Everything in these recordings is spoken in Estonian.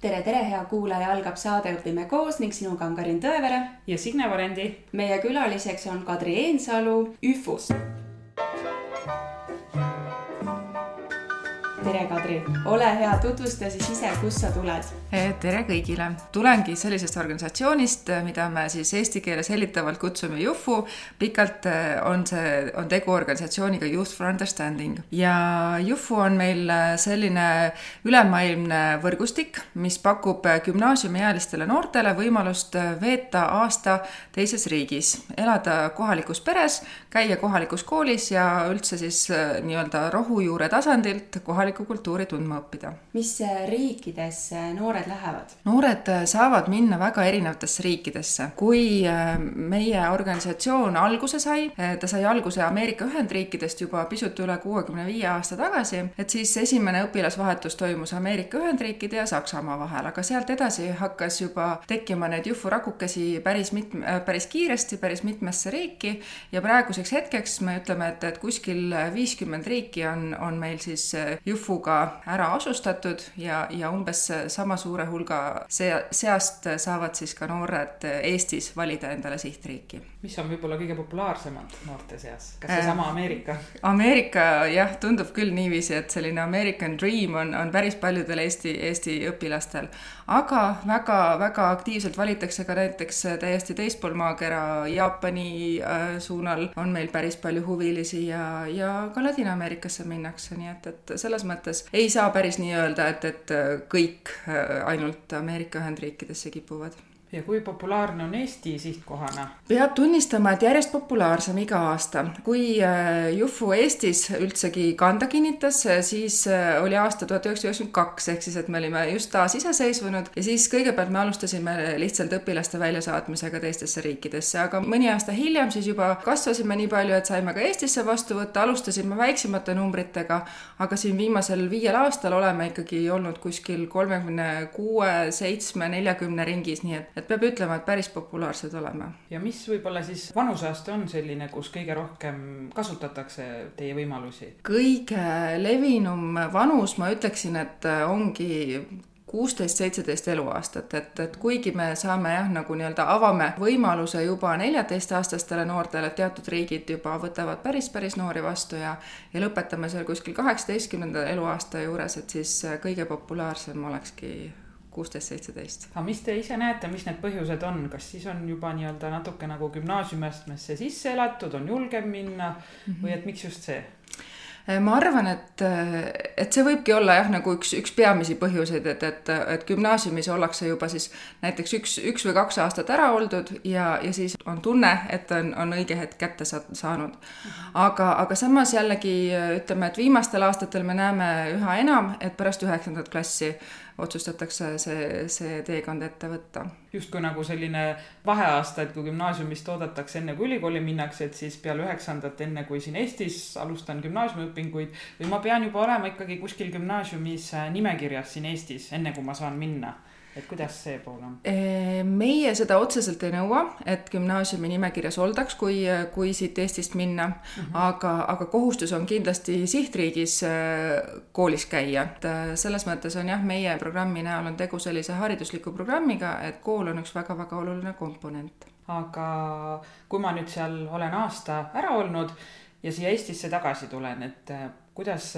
tere, tere, hea kuulaja, algab saade Õpime koos ning sinuga on Karin Tõevere. ja Signe Varendi. meie külaliseks on Kadri Eensalu ÜFUst tere, Kadri, ole hea, tutvusta siis ise, kust sa tuled. Eh, tere kõigile, tulengi sellisest organisatsioonist, eh, mida me siis eesti keeles hellitavalt kutsume JUFU. pikalt eh, on see, on tegu organisatsiooniga Youth for Understanding ja JUFU on meil selline ülemaailmne võrgustik, mis pakub gümnaasiumiealistele noortele võimalust veeta aasta teises riigis, elada kohalikus peres, käia kohalikus koolis ja üldse siis nii-öelda rohujuure tasandilt kohalikku kohalikku kultuuri tundma õppida. mis riikides noored lähevad? noored saavad minna väga erinevatesse riikidesse. kui äh, meie organisatsioon alguse sai, äh, ta sai alguse Ameerika Ühendriikidest juba pisut üle kuuekümne viie aasta tagasi, et siis esimene õpilasvahetus toimus Ameerika Ühendriikide ja Saksamaa vahel, aga sealt edasi hakkas juba tekkima neid juhurakukesi päris mitme, äh, päris kiiresti, päris mitmesse riiki ja praeguseks hetkeks me ütleme, et, et kuskil viiskümmend riiki on, on meil siis juhu infoga ära asustatud ja, ja umbes sama suure hulga see, seast saavad siis ka noored Eestis valida endale sihtriiki. mis on võib-olla kõige populaarsemad noorte seas, kas seesama äh, Ameerika? Ameerika jah, tundub küll niiviisi, et selline American dream on, on päris paljudel Eesti, Eesti õpilastel. Aga väga-väga aktiivselt valitakse ka näiteks täiesti teispool maakera, Jaapani äh, suunal on meil päris palju huvilisi ja, ja ka Ladina-Ameerikasse minnakse, nii et, et selles mõttes mõttes ei saa päris nii öelda, et, et kõik äh, ainult Ameerika Ühendriikidesse kipuvad ja kui populaarne on Eesti sihtkohana? peab tunnistama, et järjest populaarsem iga aasta. kui äh, Jufu Eestis üldsegi kanda kinnitas, siis äh, oli aasta tuhat üheksasada üheksakümmend kaks, ehk siis, et me olime just taasiseseisvunud ja siis kõigepealt me alustasime lihtsalt õpilaste väljasaatmisega teistesse riikidesse, aga mõni aasta hiljem siis juba kasvasime nii palju, et saime ka Eestisse vastu võtta, alustasime väiksemate numbritega, aga siin viimasel viiel aastal oleme ikkagi olnud kuskil kolmekümne kuue, seitsme, neljakümne ringis, nii et et peab ütlema, et päris populaarsed oleme. ja mis võib-olla siis vanuseaste on selline, kus kõige rohkem kasutatakse teie võimalusi? kõige levinum vanus, ma ütleksin, et ongi kuusteist, seitseteist eluaastat, et, et kuigi me saame jah, nagu nii-öelda avame võimaluse juba neljateistaastastele noortele, teatud riigid juba võtavad päris, päris noori vastu ja ja lõpetame seal kuskil kaheksateistkümnenda eluaasta juures, et siis kõige populaarsem olekski kuusteist, seitseteist. aga mis te ise näete, mis need põhjused on, kas siis on juba nii-öelda natuke nagu gümnaasiumiastmesse sisse elatud, on julgem minna mm -hmm. või et miks just see? Äh, ma arvan, et, et see võibki olla jah, nagu üks, üks peamisi põhjuseid, et, et, et gümnaasiumis ollakse juba siis näiteks üks, üks või kaks aastat ära oldud ja, ja siis on tunne, et on, on õige hetk kätte saanud. Mhm. aga, aga samas jällegi ütleme, et viimastel aastatel me näeme üha enam, et pärast üheksandat klassi otsustatakse see, see teekond ette võtta. justkui nagu selline vaheaasta, et kui gümnaasiumist oodatakse enne, kui ülikooli minnakse, et siis peale üheksandat, enne kui siin Eestis alustan gümnaasiumiõpinguid või ma pean juba olema ikkagi kuskil gümnaasiumis nimekirjas siin Eestis, enne kui ma saan minna et kuidas see pool on? meie seda otseselt ei nõua, et gümnaasiumi nimekirjas oldaks, kui, kui siit Eestist minna mm, -hmm. aga, aga kohustus on kindlasti sihtriigis koolis käia, et selles mõttes on jah, meie programmi näol on tegu sellise haridusliku programmiga, et kool on üks väga-väga oluline komponent. aga kui ma nüüd seal olen aasta ära olnud ja siia Eestisse tagasi tulen, et kuidas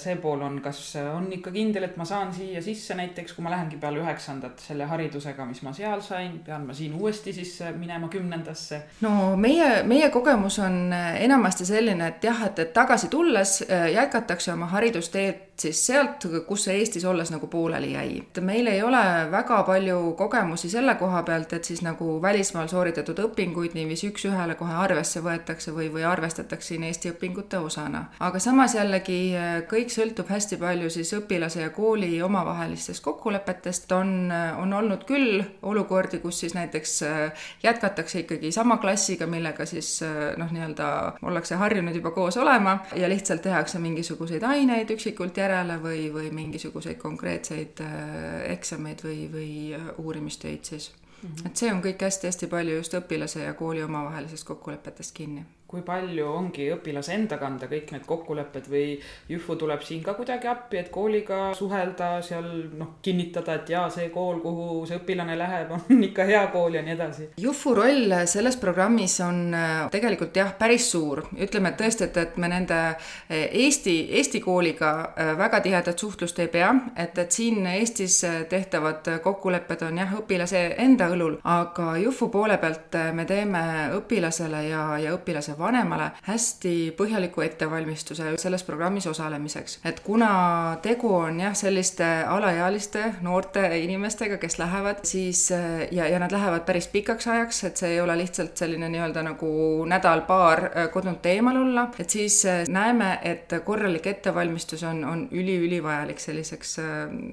see pool on, kas on ikka kindel, et ma saan siia sisse näiteks, kui ma lähengi peale üheksandat selle haridusega, mis ma seal sain, pean ma siin uuesti siis minema kümnendasse? no meie, meie kogemus on enamasti selline, et jah, et, et tagasi tulles äh, jätkatakse oma haridusteed siis sealt, kus see Eestis olles nagu pooleli jäi. meil ei ole väga palju kogemusi selle koha pealt, et siis nagu välismaal sooritatud õpinguid niiviisi üks-ühele kohe arvesse võetakse või, või arvestatakse siin Eesti õpingute osana. aga samas jällegi äh, kõik sõltub hästi palju siis õpilase ja kooli omavahelistest kokkulepetest, on, äh, on olnud küll olukordi, kus siis näiteks äh, jätkatakse ikkagi sama klassiga, millega siis noh, nii-öelda ollakse harjunud juba koos olema ja lihtsalt tehakse mingisuguseid aineid üksikult järele või, või mingisuguseid konkreetseid eksameid või, või uurimistöid siis Mm -hmm. et see on kõik hästi-hästi palju just õpilase ja kooli omavahelisest kokkulepetest kinni kui palju ongi õpilase enda kanda kõik need kokkulepped või Jühvu tuleb siin ka kuidagi appi, et kooliga suhelda, seal noh, kinnitada, et jaa, see kool, kuhu see õpilane läheb, on ikka hea kool ja nii edasi. Jühvu roll selles programmis on äh, tegelikult jah, päris suur, ütleme et tõesti, et, et me nende äh, Eesti, Eesti kooliga äh, väga tihedat suhtlust ei pea, et, et siin Eestis tehtavad kokkulepped on jah, õpilase enda õlul, aga Jühvu poole pealt me teeme õpilasele ja, ja õpilase vanemale hästi põhjaliku ettevalmistuse selles programmis osalemiseks. et kuna tegu on jah, selliste alaealiste noorte inimestega, kes lähevad siis ja, ja nad lähevad päris pikaks ajaks, et see ei ole lihtsalt selline nii-öelda nagu nädal-paar äh, kodunt eemal olla, et siis äh, näeme, et korralik ettevalmistus on, on üliülivajalik selliseks äh,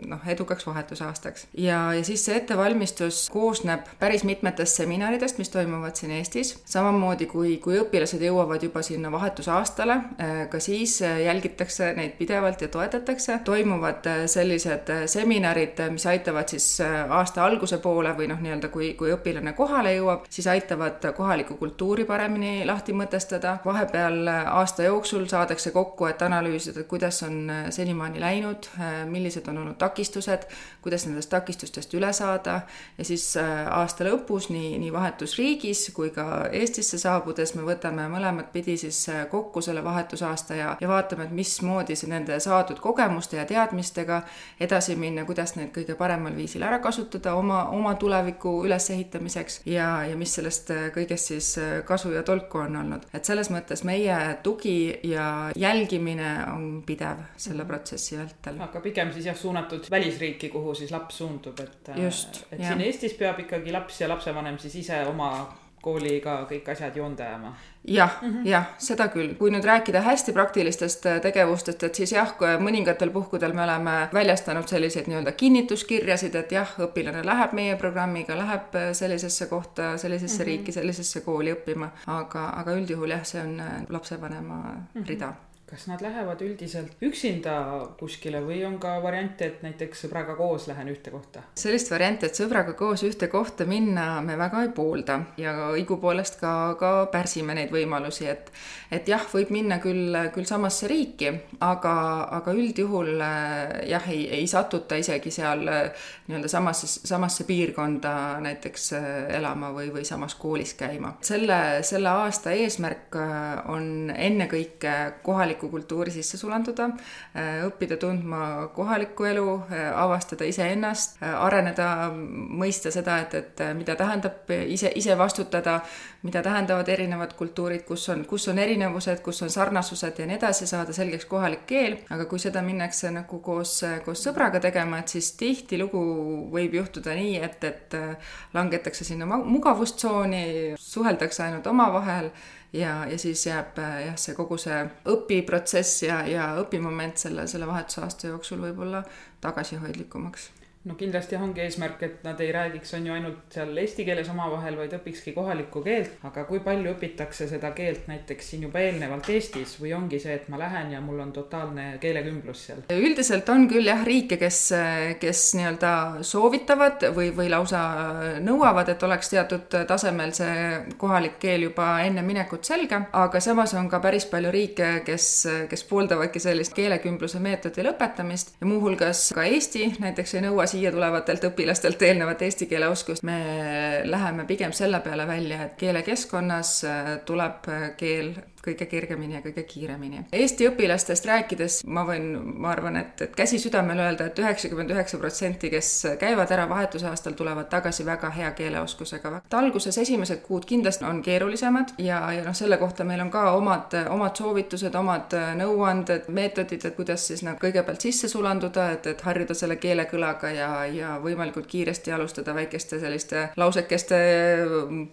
noh, edukaks vahetusaastaks. ja, ja siis see ettevalmistus koosneb päris mitmetest seminaridest, mis toimuvad siin Eestis, samamoodi kui, kui õpilased inimesed jõuavad juba sinna vahetusaastale, äh, ka siis äh, jälgitakse neid pidevalt ja toetatakse. toimuvad äh, sellised seminarid, mis aitavad siis aasta alguse poole või noh, nii-öelda kui, kui õpilane kohale jõuab, siis aitavad kohalikku kultuuri paremini lahti mõtestada. vahepeal aasta jooksul saadakse kokku, et analüüsida, kuidas on senimaani läinud, millised on olnud takistused, kuidas nendest takistustest üle saada ja siis aasta lõpus nii, nii vahetusriigis kui ka Eestisse saabudes me võtame mõlemat pidi siis äh, kokku selle vahetusaasta ja, ja vaatame, et mismoodi see nende saadud kogemuste ja teadmistega edasi minna, kuidas neid kõige paremal viisil ära kasutada oma, oma tuleviku ülesehitamiseks ja, ja mis sellest äh, kõigest siis äh, kasu ja tolku on olnud. et selles mõttes meie tugi ja jälgimine on pidev selle mhm. protsessi vältel. aga pigem siis jah, suunatud välisriiki, kuhu siis laps suundub, et just, et jah. siin Eestis peab ikkagi laps ja lapsevanem siis ise oma kooliga kõik asjad joonde ajama jah mm -hmm., jah, seda küll. kui nüüd rääkida hästi praktilistest äh, tegevustest, et siis jah, mõningatel puhkudel me oleme väljastanud selliseid nii-öelda kinnituskirjasid, et jah, õpilane läheb meie programmiga, läheb äh, sellisesse kohta, sellisesse mm -hmm. riiki, sellisesse kooli õppima, aga, aga üldjuhul jah, see on äh, lapsevanema mm -hmm. rida kas nad lähevad üldiselt üksinda kuskile või on ka variante, et näiteks sõbraga koos lähen ühte kohta? sellist varianti, et sõbraga koos ühte kohta minna me väga ei poolda ja õigupoolest ka, ka pärsime neid võimalusi, et et jah, võib minna küll, küll samasse riiki, aga, aga üldjuhul jah, ei, ei satuta isegi seal nii-öelda samasse, samasse piirkonda näiteks elama või, või samas koolis käima. selle, selle aasta eesmärk on ennekõike kohalik kohalikku kultuuri sisse sulanduda, äh, õppida tundma kohalikku elu, äh, avastada iseennast, äh, areneda, mõista seda, et, et mida tähendab ise, ise vastutada, mida tähendavad erinevad kultuurid, kus on, kus on erinevused, kus on sarnasused ja nii edasi, saada selgeks kohalik keel, aga kui seda minnakse nagu koos, koos sõbraga tegema, et siis tihtilugu võib juhtuda nii, et, et langetakse sinna mugavustsooni, suheldakse ainult omavahel ja, ja siis jääb jah, see kogu see õpiprotsess ja, ja õpimoment selle, selle vahetusaasta jooksul võib-olla tagasihoidlikumaks no kindlasti ongi eesmärk, et nad ei räägiks, on ju ainult seal eesti keeles omavahel, vaid õpikski kohalikku keelt. aga kui palju õpitakse seda keelt näiteks siin juba eelnevalt Eestis või ongi see, et ma lähen ja mul on totaalne keelekümblus seal? üldiselt on küll jah riike, kes, kes nii-öelda soovitavad või, või lausa nõuavad, et oleks teatud tasemel see kohalik keel juba enne minekut selge, aga samas on ka päris palju riike, kes, kes pooldavadki sellist keelekümbluse meetodi lõpetamist ja muuhulgas ka Eesti näiteks ei nõua siia tulevatelt õpilastelt eelnevat eesti keele oskust, me läheme pigem selle peale välja, et keelekeskkonnas äh, tuleb äh, keel kõige kergemini ja kõige kiiremini. Eesti õpilastest rääkides ma võin, ma arvan, et, et käsi südamel öelda et, et üheksakümmend üheksa protsenti, kes käivad ära vahetusaastal, tulevad tagasi väga hea keeleoskusega. alguses esimesed kuud kindlasti on keerulisemad ja, ja noh, selle kohta meil on ka omad, omad soovitused, omad nõuanded, meetodid, et kuidas siis nagu kõigepealt sisse sulanduda, et, et harjuda selle keelekõlaga ja, ja võimalikult kiiresti alustada väikeste selliste lausekeste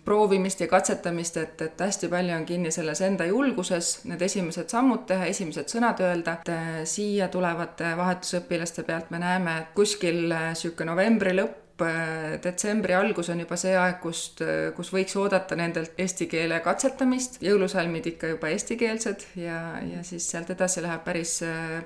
proovimist ja katsetamist, et, et hästi palju on kinni selles enda julguses julguses need esimesed sammud teha, esimesed sõnad öelda, et siia tulevate vahetusõpilaste pealt me näeme, et kuskil niisugune novembri lõpp, lõpp, detsembri algus on juba see aeg, kust, kus võiks oodata nendelt eesti keele katsetamist, jõulusalmid ikka juba eestikeelsed ja, ja siis sealt edasi läheb päris,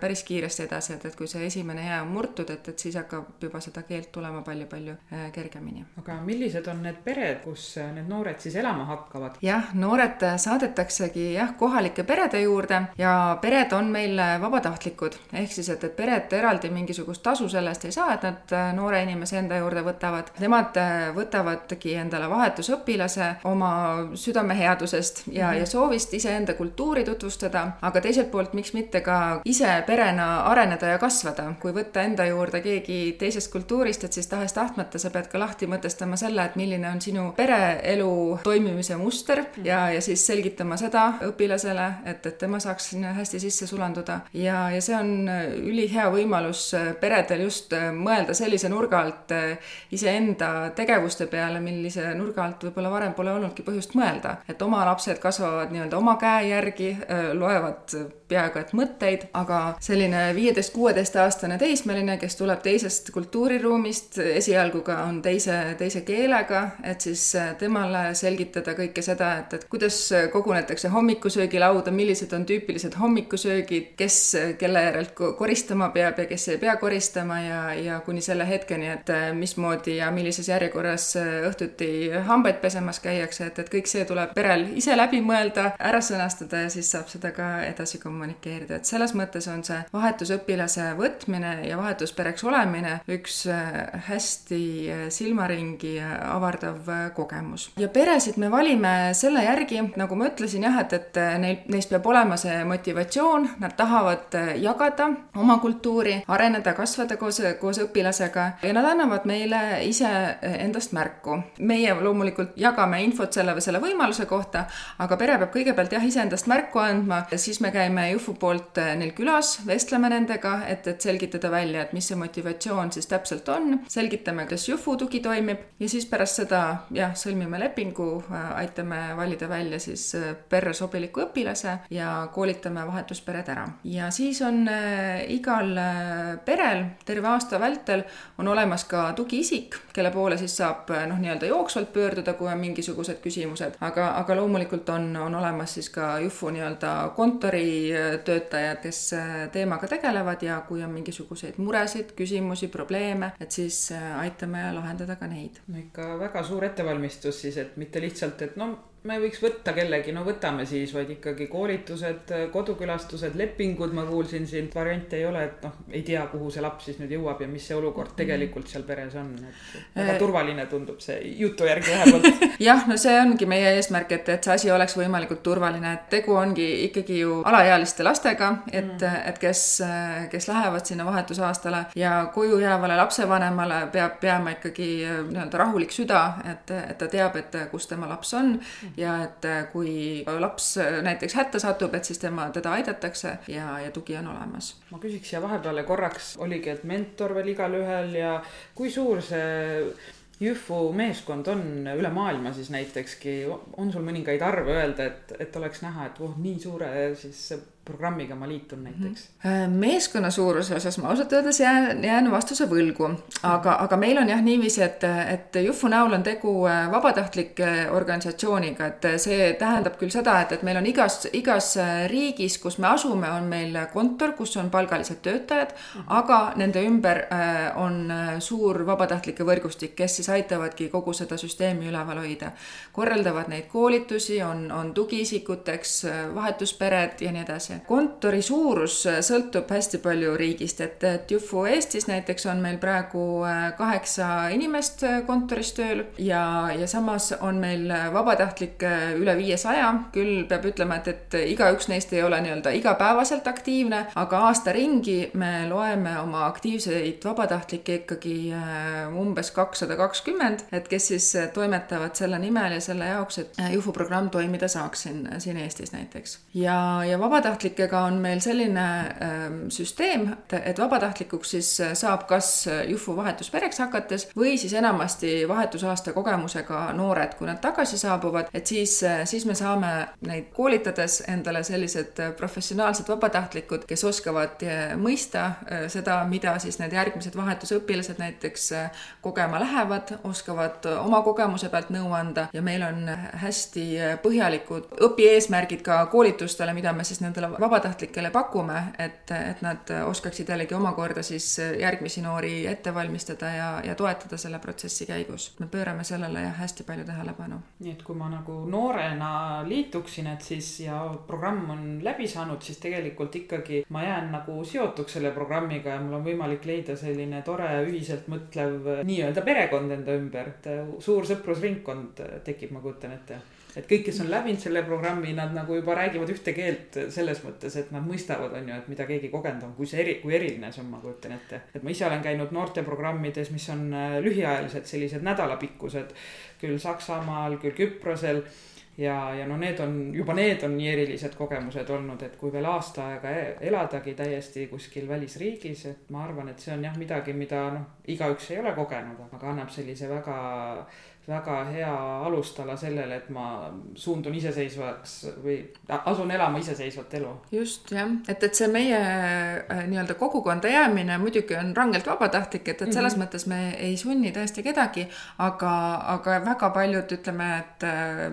päris kiiresti edasi, et, et kui see esimene jää on murtud, et, et siis hakkab juba seda keelt tulema palju-palju kergemini. aga millised on need pered, kus need noored siis elama hakkavad? jah, noored saadetaksegi jah, kohalike perede juurde ja pered on meil vabatahtlikud, ehk siis, et, et pered eraldi mingisugust tasu selle eest ei saa, et nad äh, noore inimese enda juurde võtavad. Nemad äh, võtavadki endale vahetusõpilase oma südameheadusest ja mm, -hmm. ja soovist iseenda kultuuri tutvustada, aga teiselt poolt, miks mitte ka ise perena areneda ja kasvada. kui võtta enda juurde keegi teisest kultuurist, et siis tahes-tahtmata sa pead ka lahti mõtestama selle, et milline on sinu pereelu toimimise muster mhm. ja, ja siis selgitama seda õpilasele, et, et tema saaks sinna hästi sisse sulanduda ja, ja see on ülihea võimalus peredel just äh, mõelda sellise nurga alt äh, iseenda tegevuste peale, millise nurga alt võib-olla varem pole olnudki põhjust mõelda. et oma lapsed kasvavad nii-öelda oma käe järgi, loevad peaaegu et mõtteid, aga selline viieteist-kuueteistaastane teismeline, kes tuleb teisest kultuuriruumist, esialgu ka on teise, teise keelega, et siis temale selgitada kõike seda, et, et kuidas kogunetakse hommikusöögilauda, millised on tüüpilised hommikusöögid, kes kelle järelt koristama peab ja kes ei pea koristama ja, ja kuni selle hetkeni, et mismoodi ja millises järjekorras õhtuti hambaid pesemas käiakse, et, et kõik see tuleb perel ise läbi mõelda, ära sõnastada ja siis saab seda ka edasi kommunikeerida et selles mõttes on see vahetusõpilase võtmine ja vahetuspereks olemine üks äh, hästi äh, silmaringi avardav äh, kogemus. ja peresid me valime selle järgi, nagu ma ütlesin jah, et, et neil, neis peab olema see motivatsioon, nad tahavad jagada oma kultuuri, areneda, kasvada koos, koos õpilasega ja nad annavad meile ise endast märku. meie loomulikult jagame infot selle või selle võimaluse kohta, aga pere peab kõigepealt jah, iseendast märku andma, siis me käime Jufu poolt äh, neil külas, vestleme nendega, et, et selgitada välja, et mis see motivatsioon siis täpselt on, selgitame, kuidas Jufu tugi toimib ja siis pärast seda jah, sõlmime lepingu, äh, aitame valida välja siis äh, perre sobiliku õpilase ja koolitame vahetuspered ära. ja siis on igal perel terve aasta vältel on olemas ka tugiisik, kelle poole siis saab noh, nii-öelda jooksvalt pöörduda, kui on mingisugused küsimused, aga, aga loomulikult on, on olemas siis ka Jufu nii-öelda kontori töötajad, kes äh, teemaga tegelevad ja kui on mingisuguseid muresid, küsimusi, probleeme, et siis aitame lahendada ka neid. no ikka väga suur ettevalmistus siis, et mitte lihtsalt, et no me võiks võtta kellegi, no võtame siis, vaid ikkagi koolitused, kodukülastused, lepingud, ma kuulsin siin, variante ei ole, et noh, ei tea, kuhu see laps siis nüüd jõuab ja mis see olukord mhm. tegelikult seal peres on, et väga äh, turvaline tundub see jutu järgi vähemalt jah, no see ongi meie eesmärk, et, et see asi oleks võimalikult turvaline, et tegu ongi ikkagi ju alaealiste lastega, et mm., et kes, kes lähevad sinna vahetusaastale ja koju jäävale lapsevanemale peab jääma ikkagi nii-öelda rahulik süda, et, et ta teab, et kus tema laps on mm ja et äh, kui laps äh, näiteks hätta satub, et siis tema, teda aidatakse ja, ja tugi on olemas. ma küsiks siia vahepeale korraks, oligi, et mentor veel igalühel ja kui suur see Jüfu meeskond on üle maailma siis näitekski, on sul mõningaid arve öelda, et, et oleks näha, et voh, nii suure siis programmiga ma liitun näiteks? Mhm. meeskonna suuruse osas ma ausalt öeldes jään, jään vastuse võlgu, aga, aga meil on jah niiviisi, et, et Jufu näol on tegu äh, vabatahtlike organisatsiooniga, et see tähendab küll seda, et, et meil on igas, igas äh, riigis, kus me asume, on meil kontor, kus on palgalised töötajad mm, -hmm. aga nende ümber äh, on suur vabatahtlike võrgustik, kes siis aitavadki kogu seda süsteemi üleval hoida. korraldavad neid koolitusi, on, on tugiisikuteks, vahetuspered ja nii edasi kontori suurus sõltub hästi palju riigist, et, et Jufu Eestis näiteks on meil praegu äh, kaheksa inimest äh, kontoris tööl ja, ja samas on meil vabatahtlikke üle viiesaja, küll peab ütlema, et, et igaüks neist ei ole nii-öelda igapäevaselt aktiivne, aga aasta ringi me loeme oma aktiivseid vabatahtlikke ikkagi äh, umbes kakssada kakskümmend, et kes siis toimetavad selle nimel ja selle jaoks, et Jufu programm toimida saaks siin, siin Eestis näiteks. ja, ja vabatahtlik vabatahtlikega on meil selline ähm, süsteem, et vabatahtlikuks siis saab kas Jufu vahetuspereks hakates või siis enamasti vahetusaasta kogemusega noored, kui nad tagasi saabuvad, et siis, siis me saame neid koolitades endale sellised professionaalsed vabatahtlikud, kes oskavad äh, mõista äh, seda, mida siis need järgmised vahetusõpilased näiteks äh, kogema lähevad, oskavad oma kogemuse pealt nõu anda ja meil on hästi põhjalikud õpieesmärgid ka koolitustele, mida me siis nendele vabatahtlikele pakume, et, et nad oskaksid jällegi omakorda siis järgmisi noori ette valmistada ja, ja toetada selle protsessi käigus. me pöörame sellele jah, hästi palju tähelepanu. nii et kui ma nagu noorena liituksin, et siis ja programm on läbi saanud, siis tegelikult ikkagi ma jään nagu seotuks selle programmiga ja mul on võimalik leida selline tore ühiselt mõtlev nii-öelda perekond enda ümber, et suur sõprusringkond tekib, ma kujutan ette et kõik, kes on läbinud selle programmi, nad nagu juba räägivad ühte keelt selles mõttes, et nad mõistavad, on ju, et mida keegi kogenud on, kui see eri, kui eriline see on, ma kujutan ette. et ma ise olen käinud noorteprogrammides, mis on äh, lühiajalised, sellised nädalapikkused, küll Saksamaal, küll Küprosel ja, ja no need on, juba need on nii erilised kogemused olnud, et kui veel aasta aega e-, eladagi täiesti kuskil välisriigis, et ma arvan, et see on jah midagi, mida noh, igaüks ei ole kogenud, aga annab sellise väga väga hea alustala sellele, et ma suundun iseseisvaks või asun elama iseseisvat elu. just jah, et, et see meie äh, nii-öelda kogukonda jäämine muidugi on rangelt vabatahtlik, et, et selles mm -hmm. mõttes me ei sunni tõesti kedagi, aga, aga väga paljud ütleme, et äh,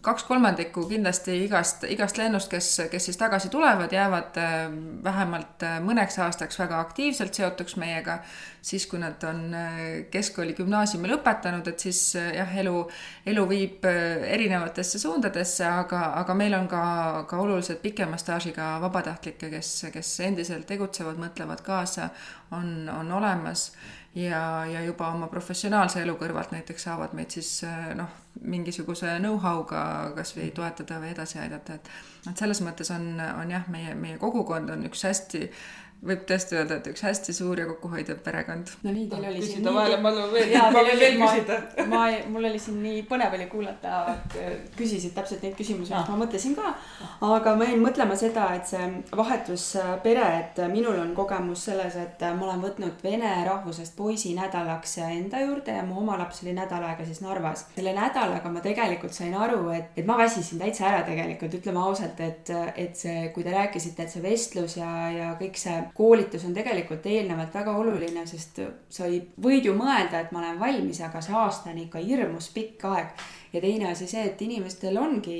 kaks kolmandikku kindlasti igast, igast lennust, kes, kes siis tagasi tulevad, jäävad äh, vähemalt mõneks aastaks väga aktiivselt seotuks meiega siis, kui nad on keskkooli, gümnaasiumi lõpetanud, et siis jah, elu, elu viib äh, erinevatesse suundadesse, aga, aga meil on ka, ka oluliselt pikema staažiga vabatahtlikke, kes, kes endiselt tegutsevad, mõtlevad kaasa, on, on olemas. Ja, ja juba oma professionaalse elu kõrvalt näiteks saavad meid siis noh, mingisuguse know-how'ga kasvõi toetada või edasi aidata, et et selles mõttes on, on jah, meie, meie kogukond on üks hästi võib tõesti öelda, et üks hästi suur ja kokkuhoidev perekond. no nii, teil oli siin. küsida vahele, ma veel, ma võin veel küsida. ma, mul oli siin nii põnev oli kuulata, küsisid täpselt neid küsimusi, mis ma mõtlesin ka. aga ma jäin mõtlema seda, et see vahetuspere, et minul on kogemus selles, et ma olen võtnud vene rahvusest poisi nädalaks enda juurde ja mu oma laps oli nädal aega siis Narvas. selle nädalaga ma tegelikult sain aru, et, et ma väsisin täitsa ära tegelikult, ütleme ausalt, et, et see, kui te rääkisite, et see vestlus ja, ja kõik see koolitus on tegelikult eelnevalt väga oluline, sest sa ei, võid ju mõelda, et ma olen valmis, aga see aasta on ikka hirmus pikk aeg ja teine asi see, et inimestel ongi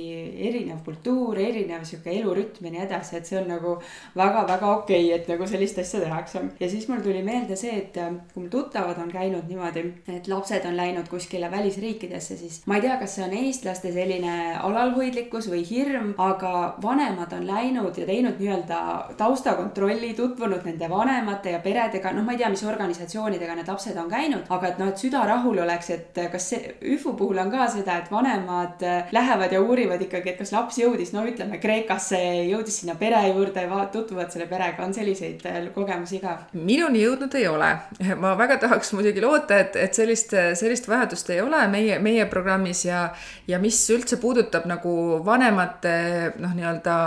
erinev kultuur, erinev sihuke elurütm ja nii edasi, et see on nagu väga-väga okei okay,, et nagu sellist asja tehakse. ja siis mul tuli meelde see, et äh, kui mu tuttavad on käinud niimoodi, et lapsed on läinud kuskile välisriikidesse, siis ma ei tea, kas see on eestlaste selline alalhoidlikkus või hirm, aga vanemad on läinud ja teinud nii-öelda taustakontrolli, tutvunud nende vanemate ja peredega, noh, ma ei tea, mis organisatsioonidega need lapsed on käinud, aga et noh, et süda rahul oleks, et kas see ÜFU puhul on ka seda, et vanemad äh, lähevad ja uurivad ikkagi, et kas laps jõudis, no ütleme Kreekasse, jõudis sinna pere juurde, tutvuvad selle perega, on selliseid äh, kogemusi ka? minuni jõudnud ei ole. ma väga tahaks muidugi loota, et, et sellist, sellist vajadust ei ole meie, meie programmis ja, ja mis üldse puudutab nagu vanemate noh, nii-öelda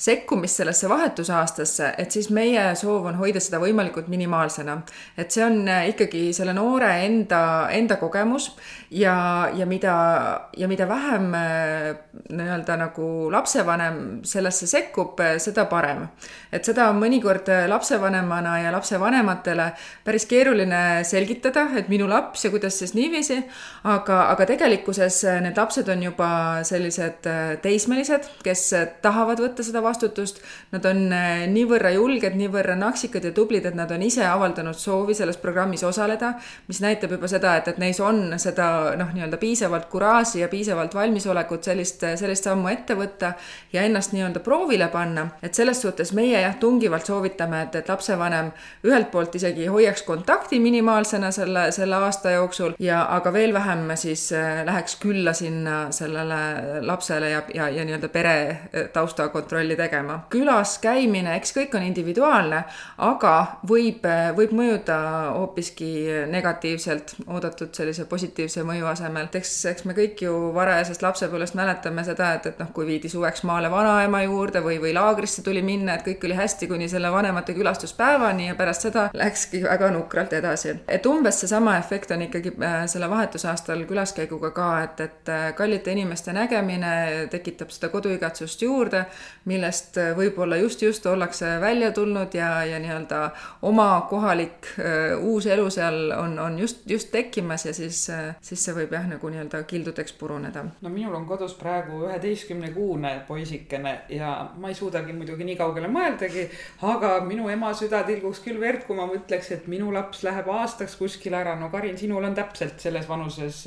sekkumist sellesse vahetusaastasse, et siis meie soov on hoida seda võimalikult minimaalsena. et see on äh, ikkagi selle noore enda, enda kogemus ja, ja mida ja mida vähem äh, nii-öelda nagu lapsevanem sellesse sekkub, äh, seda parem. et seda on mõnikord äh, lapsevanemana ja lapsevanematele päris keeruline selgitada, et minu laps ja kuidas siis niiviisi, aga, aga tegelikkuses need lapsed on juba sellised teismelised, kes tahavad võtta seda vastutust, nad on niivõrra julged, niivõrra naksikad ja tublid, et nad on ise avaldanud soovi selles programmis osaleda, mis näitab juba seda, et, et neis on seda noh, nii-öelda piisavalt kuraaži baasi ja piisavalt valmisolekut sellist, sellist sammu ette võtta ja ennast nii-öelda proovile panna. et selles suhtes meie jah, tungivalt soovitame, et, et lapsevanem ühelt poolt isegi hoiaks kontakti minimaalsena selle, selle aasta jooksul ja, aga veel vähem siis äh, läheks külla sinna sellele lapsele ja, ja, ja nii-öelda pere äh, taustakontrolli tegema. külas käimine, eks kõik on individuaalne, aga võib, äh, võib mõjuda hoopiski negatiivselt oodatud sellise positiivse mõju asemel, et eks, eks me kõik kõik ju varajasest lapsepõlvest mäletame seda, et, et noh, kui viidi suveks maale vanaema juurde või, või laagrisse tuli minna, et kõik oli hästi kuni selle vanemate külastuspäevani ja pärast seda läkski väga nukralt edasi. et umbes seesama efekt on ikkagi äh, selle vahetusaastal külaskäiguga ka, et, et äh, kallite inimeste nägemine tekitab seda koduigatsust juurde, millest äh, võib-olla just-just ollakse välja tulnud ja, ja nii-öelda oma kohalik uus elu seal on, on just, just tekkimas ja siis, siis see võib jah, nagu nii-öelda kildudeks puruneda. no minul on kodus praegu üheteistkümne kuune poisikene ja ma ei suudagi muidugi nii kaugele mõeldagi, aga minu ema süda tilguks küll verd, kui ma mõtleks, et minu laps läheb aastaks kuskile ära. no Karin, sinul on täpselt selles vanuses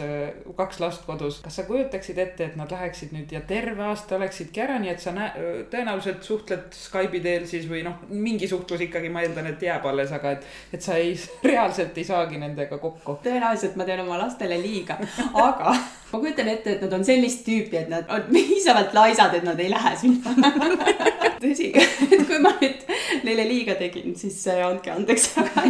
kaks last kodus. kas sa kujutaksid ette, et nad läheksid nüüd ja terve aasta oleksidki ära, nii et sa näe-, tõenäoliselt suhtled Skype'i teel siis või noh, mingi suhtlus ikkagi ma eeldan, et jääb alles, aga et, et sa ei, reaalselt ei saagi nendega kokku. tõenäoliselt ma teen oma lastele liiga, aga ma kujutan ette, et nad on sellist tüüpi, et nad on piisavalt laisad, et nad ei lähe sinna tõsi, et kui ma nüüd neile liiga tegin, siis andke andeks, aga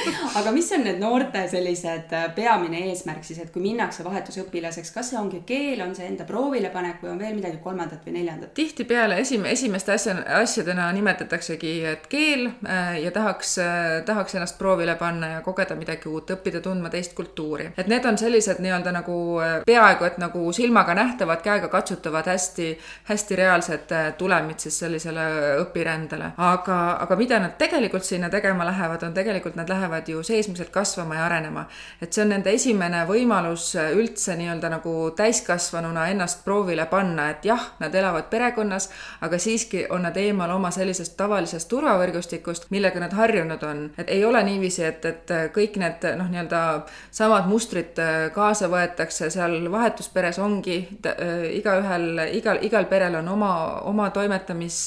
aga mis on need noorte sellised äh, peamine eesmärk siis, et kui minnakse vahetusõpilaseks, kas see ongi keel, on see enda proovile panek või on veel midagi kolmandat või neljandat? tihtipeale esim-, esimeste asja, asjadena nimetataksegi, et keel äh, ja tahaks, äh, tahaks ennast proovile panna ja kogeda midagi uut, õppida tundma teist kultuuri. et need on sellised nii-öelda nagu peaaegu et nagu silmaga nähtavad, käega katsutavad, hästi, hästi reaalsed tulemid siis sellisele õpirändele. aga, aga mida nad tegelikult sinna tegema lähevad, on tegelikult nad lähevad ju seesmiselt kasvama ja arenema. et see on nende esimene võimalus üldse nii-öelda nagu täiskasvanuna ennast proovile panna, et jah, nad elavad perekonnas, aga siiski on nad eemal oma sellisest tavalisest turvavõrgustikust, millega nad harjunud on. et ei ole niiviisi, et, et kõik need noh, nii-öelda samad mustrid kaasa võetakse, seal vahetusperes ongi äh, igaühel, igal, igal perel on oma, oma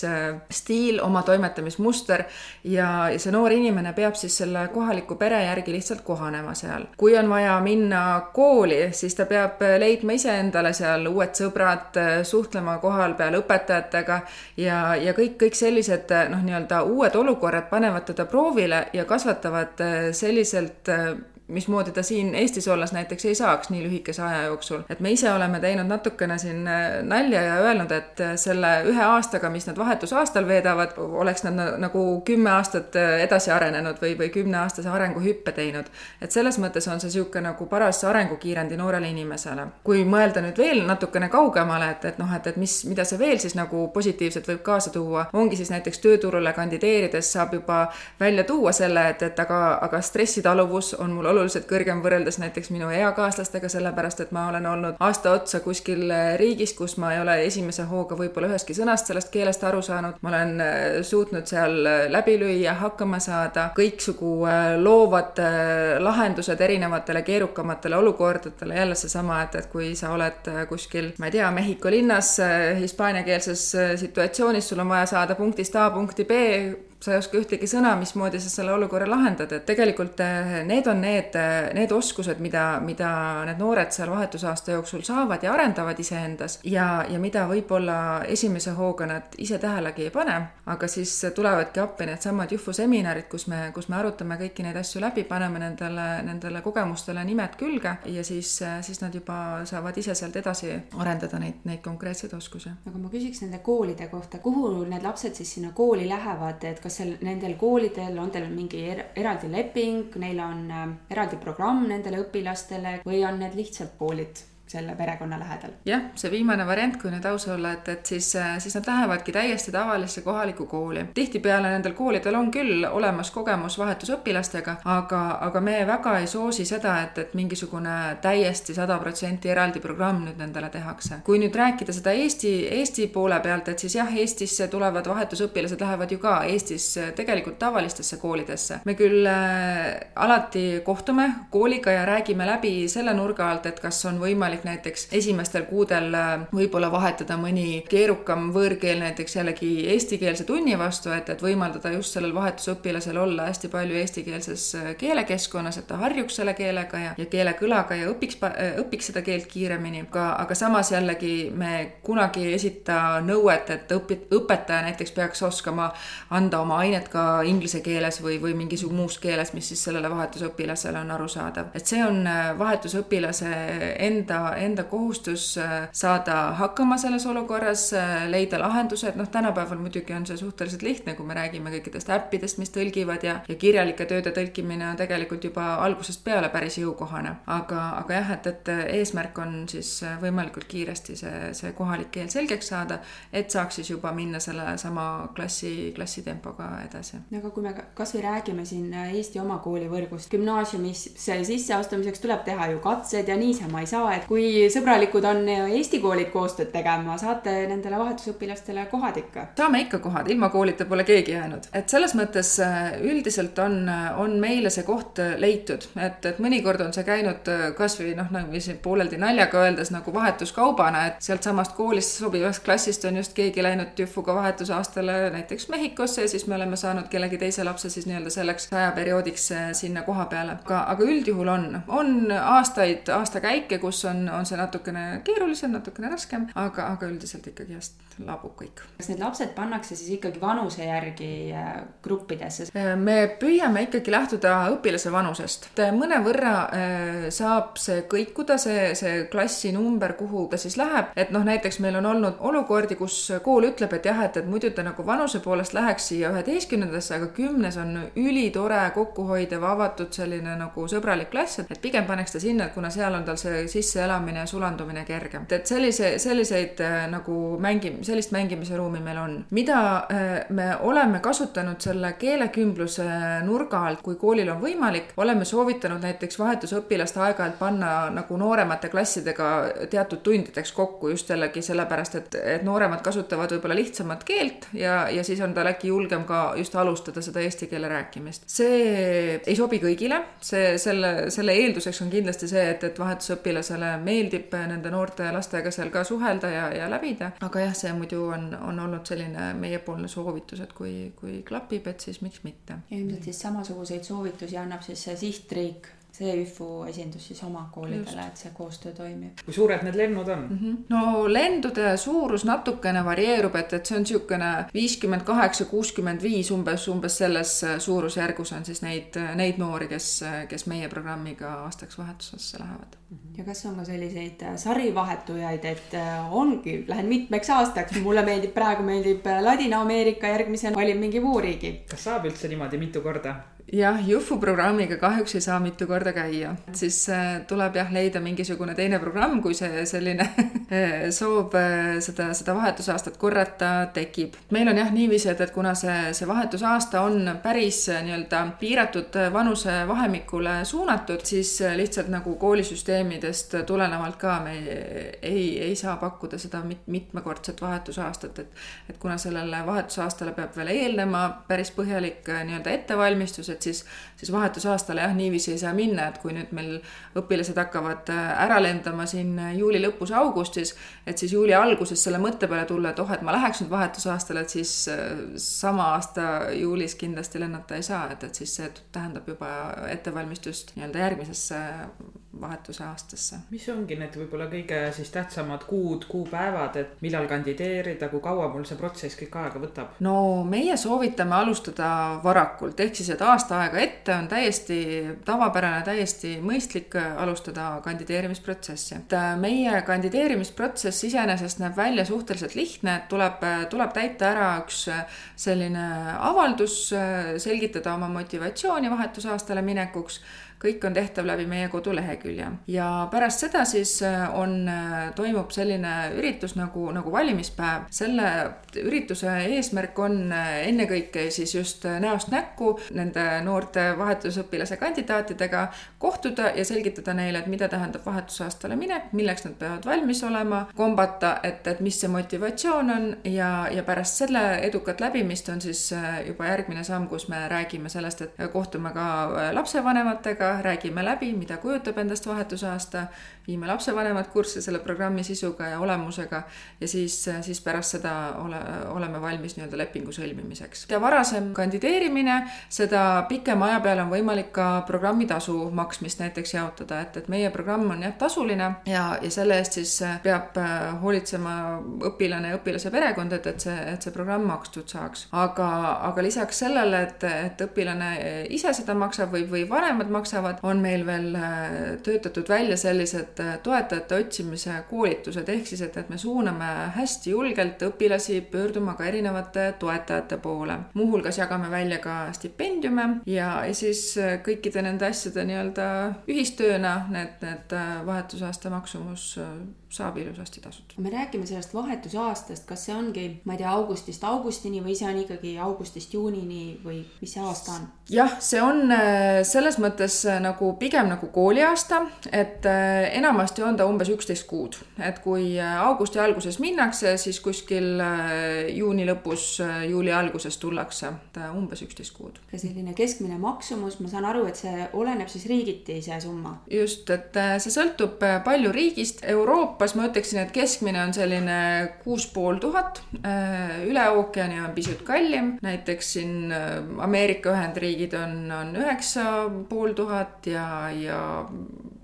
toimetamisstiil, oma toimetamismuster ja, ja see noor inimene peab siis selle kohaliku pere järgi lihtsalt kohanema seal. kui on vaja minna kooli, siis ta peab leidma iseendale seal uued sõbrad, suhtlema koha peal õpetajatega ja, ja kõik, kõik sellised noh, nii-öelda uued olukorrad panevad teda proovile ja kasvatavad selliselt mismoodi ta siin Eestis olles näiteks ei saaks nii lühikese aja jooksul. et me ise oleme teinud natukene siin äh, nalja ja öelnud, et äh, selle ühe aastaga, mis nad vahetusaastal veedavad, oleks nad nagu kümme aastat äh, edasi arenenud või, või kümneaastase arenguhüppe teinud. et selles mõttes on see niisugune nagu paras arengukiirendi noorele inimesele. kui mõelda nüüd veel natukene kaugemale, et, et noh, et, et mis, mida see veel siis nagu positiivselt võib kaasa tuua, ongi siis näiteks tööturule kandideerides saab juba välja tuua selle, et, et aga, aga stressitaluvus on mul oluliselt kõrgem võrreldes näiteks minu eakaaslastega, sellepärast et ma olen olnud aasta otsa kuskil riigis, kus ma ei ole esimese hooga võib-olla ühestki sõnast sellest keelest aru saanud. ma olen äh, suutnud seal äh, läbi lüüa, hakkama saada, kõiksugu äh, loovad lahendused erinevatele keerukamatele olukordadele, jälle seesama, et, et kui sa oled kuskil, ma ei tea, Mehhiko linnas hispaaniakeelses situatsioonis, sul on vaja saada punktist A punkti B sa ei oska ühtegi sõna, mismoodi sa selle olukorra lahendad, et tegelikult eh, need on need, eh, need oskused, mida, mida need noored seal vahetusaasta jooksul saavad ja arendavad iseendas ja, ja mida võib-olla esimese hooga nad ise tähelegi ei pane, aga siis tulevadki appi needsamad Jufu seminarid, kus me, kus me arutame kõiki neid asju läbi, paneme nendele, nendele kogemustele nimed külge ja siis, siis nad juba saavad ise sealt edasi arendada neid, neid konkreetseid oskusi. aga ma küsiks nende koolide kohta, kuhu need lapsed siis sinna kooli lähevad, et kas kas seal nendel koolidel on teil mingi er, eraldi leping, neil on äh, eraldi programm nendele õpilastele või on need lihtsalt koolid? Selle perekonna lähedal. jah, see viimane variant, kui nüüd aus olla, et, et siis, siis nad lähevadki täiesti tavalisse kohalikku kooli. tihtipeale nendel koolidel on küll olemas kogemus vahetusõpilastega, aga, aga me väga ei soosi seda, et, et mingisugune täiesti sada protsenti eraldi programm nüüd nendele tehakse. kui nüüd rääkida seda Eesti, Eesti poole pealt, et siis jah, Eestisse tulevad vahetusõpilased lähevad ju ka Eestis tegelikult tavalistesse koolidesse. me küll äh, alati kohtume kooliga ja räägime läbi selle nurga alt, et kas on võimalik võimalik näiteks esimestel kuudel äh, võib-olla vahetada mõni keerukam võõrkeel näiteks jällegi eestikeelse tunni vastu, et, et võimaldada just sellel vahetusõpilasel olla hästi palju eestikeelses äh, keelekeskkonnas, et ta harjuks selle keelega ja, ja keelekõlaga ja õpiks, äh, õpiks seda keelt kiiremini. aga, aga samas jällegi me kunagi ei esita nõuet, et õpi-, õpetaja näiteks peaks oskama anda oma ainet ka inglise keeles või, või mingis muus keeles, mis siis sellele vahetusõpilasele on arusaadav. et see on vahetusõpilase enda enda kohustus saada hakkama selles olukorras, leida lahendused, noh, tänapäeval muidugi on see suhteliselt lihtne, kui me räägime kõikidest äppidest, mis tõlgivad ja, ja kirjalike tööde tõlkimine on tegelikult juba algusest peale päris jõukohane. aga, aga jah, et, et eesmärk on siis võimalikult kiiresti see, see kohalik keel selgeks saada, et saaks siis juba minna sellesama klassi, klassitempoga edasi. aga kui me kasvõi räägime siin Eesti oma koolivõrgust, gümnaasiumisse sisseastumiseks tuleb teha ju katsed ja niisama ei saa, et kui sõbralikud on Eesti koolid koostööd tegema, saate nendele vahetusõpilastele kohad ikka? saame ikka kohad, ilma koolita pole keegi jäänud. et selles mõttes äh, üldiselt on, on meile see koht leitud, et, et mõnikord on see käinud äh, kasvõi noh, nagu siin pooleldi naljaga öeldes nagu vahetuskaubana, et sealtsamast koolist sobivast klassist on just keegi läinud tühvuga vahetusaastale näiteks Mehhikosse ja siis me oleme saanud kellegi teise lapse siis nii-öelda selleks ajaperioodiks äh, sinna koha peale. aga, aga üldjuhul on, on aastaid, aastakäike, kus on, on see natukene keerulisem, natukene raskem, aga, aga üldiselt ikkagi just laabub kõik. kas need lapsed pannakse siis ikkagi vanuse järgi äh, gruppidesse? Äh, me püüame ikkagi lähtuda õpilase vanusest. mõnevõrra äh, saab see kõikuda, see, see klassinumber, kuhu ta siis läheb, et noh, näiteks meil on olnud olukordi, kus kool ütleb, et jah, et, et muidu ta nagu vanuse poolest läheks siia üheteistkümnendasse, aga kümnes on ülitore, kokkuhoidev, avatud selline nagu sõbralik klass, et pigem paneks ta sinna, et kuna seal on tal see sisseelamine ja sulandumine kergem. et sellise, selliseid nagu mängi-, sellist mängimise ruumi meil on. mida äh, me oleme kasutanud selle keelekümbluse nurga alt, kui koolil on võimalik, oleme soovitanud näiteks vahetusõpilast aeg-ajalt panna nagu nooremate klassidega teatud tundideks kokku just jällegi sellepärast, et, et nooremad kasutavad võib-olla lihtsamat keelt ja, ja siis on tal äkki julgem ka just alustada seda eesti keele rääkimist. see ei sobi kõigile, see, selle, selle eelduseks on kindlasti see, et, et vahetusõpilasele meeldib nende noorte lastega seal ka suhelda ja, ja läbida, aga jah, see see muidu on, on olnud selline meiepoolne soovitus, et kui, kui klapib, et siis miks mitte. ja ilmselt siis samasuguseid soovitusi annab siis see sihtriik CÜFU esindus siis oma koolidele, et see koostöö toimib. kui suured need lennud on mm? -hmm. no lendude suurus natukene varieerub, et, et see on niisugune viiskümmend kaheksa, kuuskümmend viis umbes, umbes selles suurusjärgus on siis neid, neid noori, kes, kes meie programmiga aastaks vahetusesse lähevad mm. -hmm. ja kas on ka selliseid äh, sarivahetujaid, et äh, ongi, lähen mitmeks aastaks, mulle meeldib praegu meeldib Ladina-Ameerika, järgmisena valin mingi muu riigi. kas saab üldse niimoodi mitu korda? Jah, Jufu programmiga kahjuks ei saa mitu korda käia, siis äh, tuleb jah leida mingisugune teine programm, kui see selline äh, soov äh, seda, seda vahetusaastat korrata tekib. meil on jah niiviisi, et, et kuna see, see vahetusaasta on päris nii-öelda piiratud vanusevahemikule suunatud, siis lihtsalt nagu koolisüsteemidest tulenevalt ka me ei, ei saa pakkuda seda mit, mitmekordset vahetusaastat, et et kuna sellele vahetusaastale peab veel eelnema päris põhjalik nii-öelda ettevalmistus, et siis, siis vahetusaastale jah, niiviisi ei saa minna, et kui nüüd meil õpilased hakkavad äh, ära lendama siin juuli lõpus, augustis, et siis juuli alguses selle mõtte peale tulla, et oh, et ma läheks nüüd vahetusaastale, et siis äh, sama aasta juulis kindlasti lennata ei saa, et, et siis see tähendab juba ettevalmistust nii-öelda järgmisesse vahetuse aastasse. mis ongi need võib-olla kõige siis tähtsamad kuud, kuupäevad, et millal kandideerida, kui kaua mul see protsess kõik aega võtab? no meie soovitame alustada varakult, ehk siis, et aasta aega ette on täiesti tavapärane, täiesti mõistlik alustada kandideerimisprotsessi. et äh, meie kandideerimisprotsess iseenesest näeb välja suhteliselt lihtne, et tuleb, tuleb täita ära üks selline avaldus, selgitada oma motivatsiooni vahetusaastale minekuks kõik on tehtav läbi meie kodulehekülje ja pärast seda siis äh, on, äh, toimub selline üritus nagu, nagu valimispäev. selle ürituse eesmärk on äh, ennekõike siis just näost näkku nende noorte vahetusõpilase kandidaatidega kohtuda ja selgitada neile, et mida tähendab vahetusaastale minek, milleks nad peavad valmis olema, kombata, et, et mis see motivatsioon on ja, ja pärast selle edukat läbimist on siis juba järgmine samm, kus me räägime sellest, et kohtume ka lapsevanematega, räägime läbi, mida kujutab endast vahetusaasta, viime lapsevanemad kurssi selle programmi sisuga ja olemusega ja siis, siis pärast seda ole, oleme valmis nii-öelda lepingu sõlmimiseks. mida varasem kandideerimine, seda pikema aja peale on võimalik ka programmitasu maksmist näiteks jaotada, et, et meie programm on jah, tasuline ja, ja selle eest siis peab äh, hoolitsema õpilane ja õpilase perekond, et, et see, et see programm makstud saaks. aga, aga lisaks sellele, et, et õpilane ise seda maksab või, või vanemad maksavad, on meil veel töötatud välja sellised toetajate otsimise koolitused, ehk siis, et, et me suuname hästi julgelt õpilasi pöörduma ka erinevate toetajate poole. muuhulgas jagame välja ka stipendiume ja, ja siis kõikide nende asjade nii-öelda ühistööna need, need vahetusaasta maksumus saab ilusasti tasutud. me räägime sellest vahetusaastast, kas see ongi, ma ei tea, augustist augustini või see on ikkagi augustist juunini või mis see aasta on? jah, see on äh, selles mõttes äh, nagu pigem nagu kooliaasta, et äh, enamasti on ta umbes üksteist kuud, et kui augusti alguses minnakse, siis kuskil juuni lõpus, juuli alguses tullakse, et umbes üksteist kuud. ja selline keskmine maksumus, ma saan aru, et see oleneb siis riigiti, see summa? just, et see sõltub palju riigist, Euroopa Euroopas ma ütleksin, et keskmine on selline kuus pool tuhat, äh, üle ookeani on pisut kallim, näiteks siin äh, Ameerika Ühendriigid on, on üheksa pool tuhat ja, ja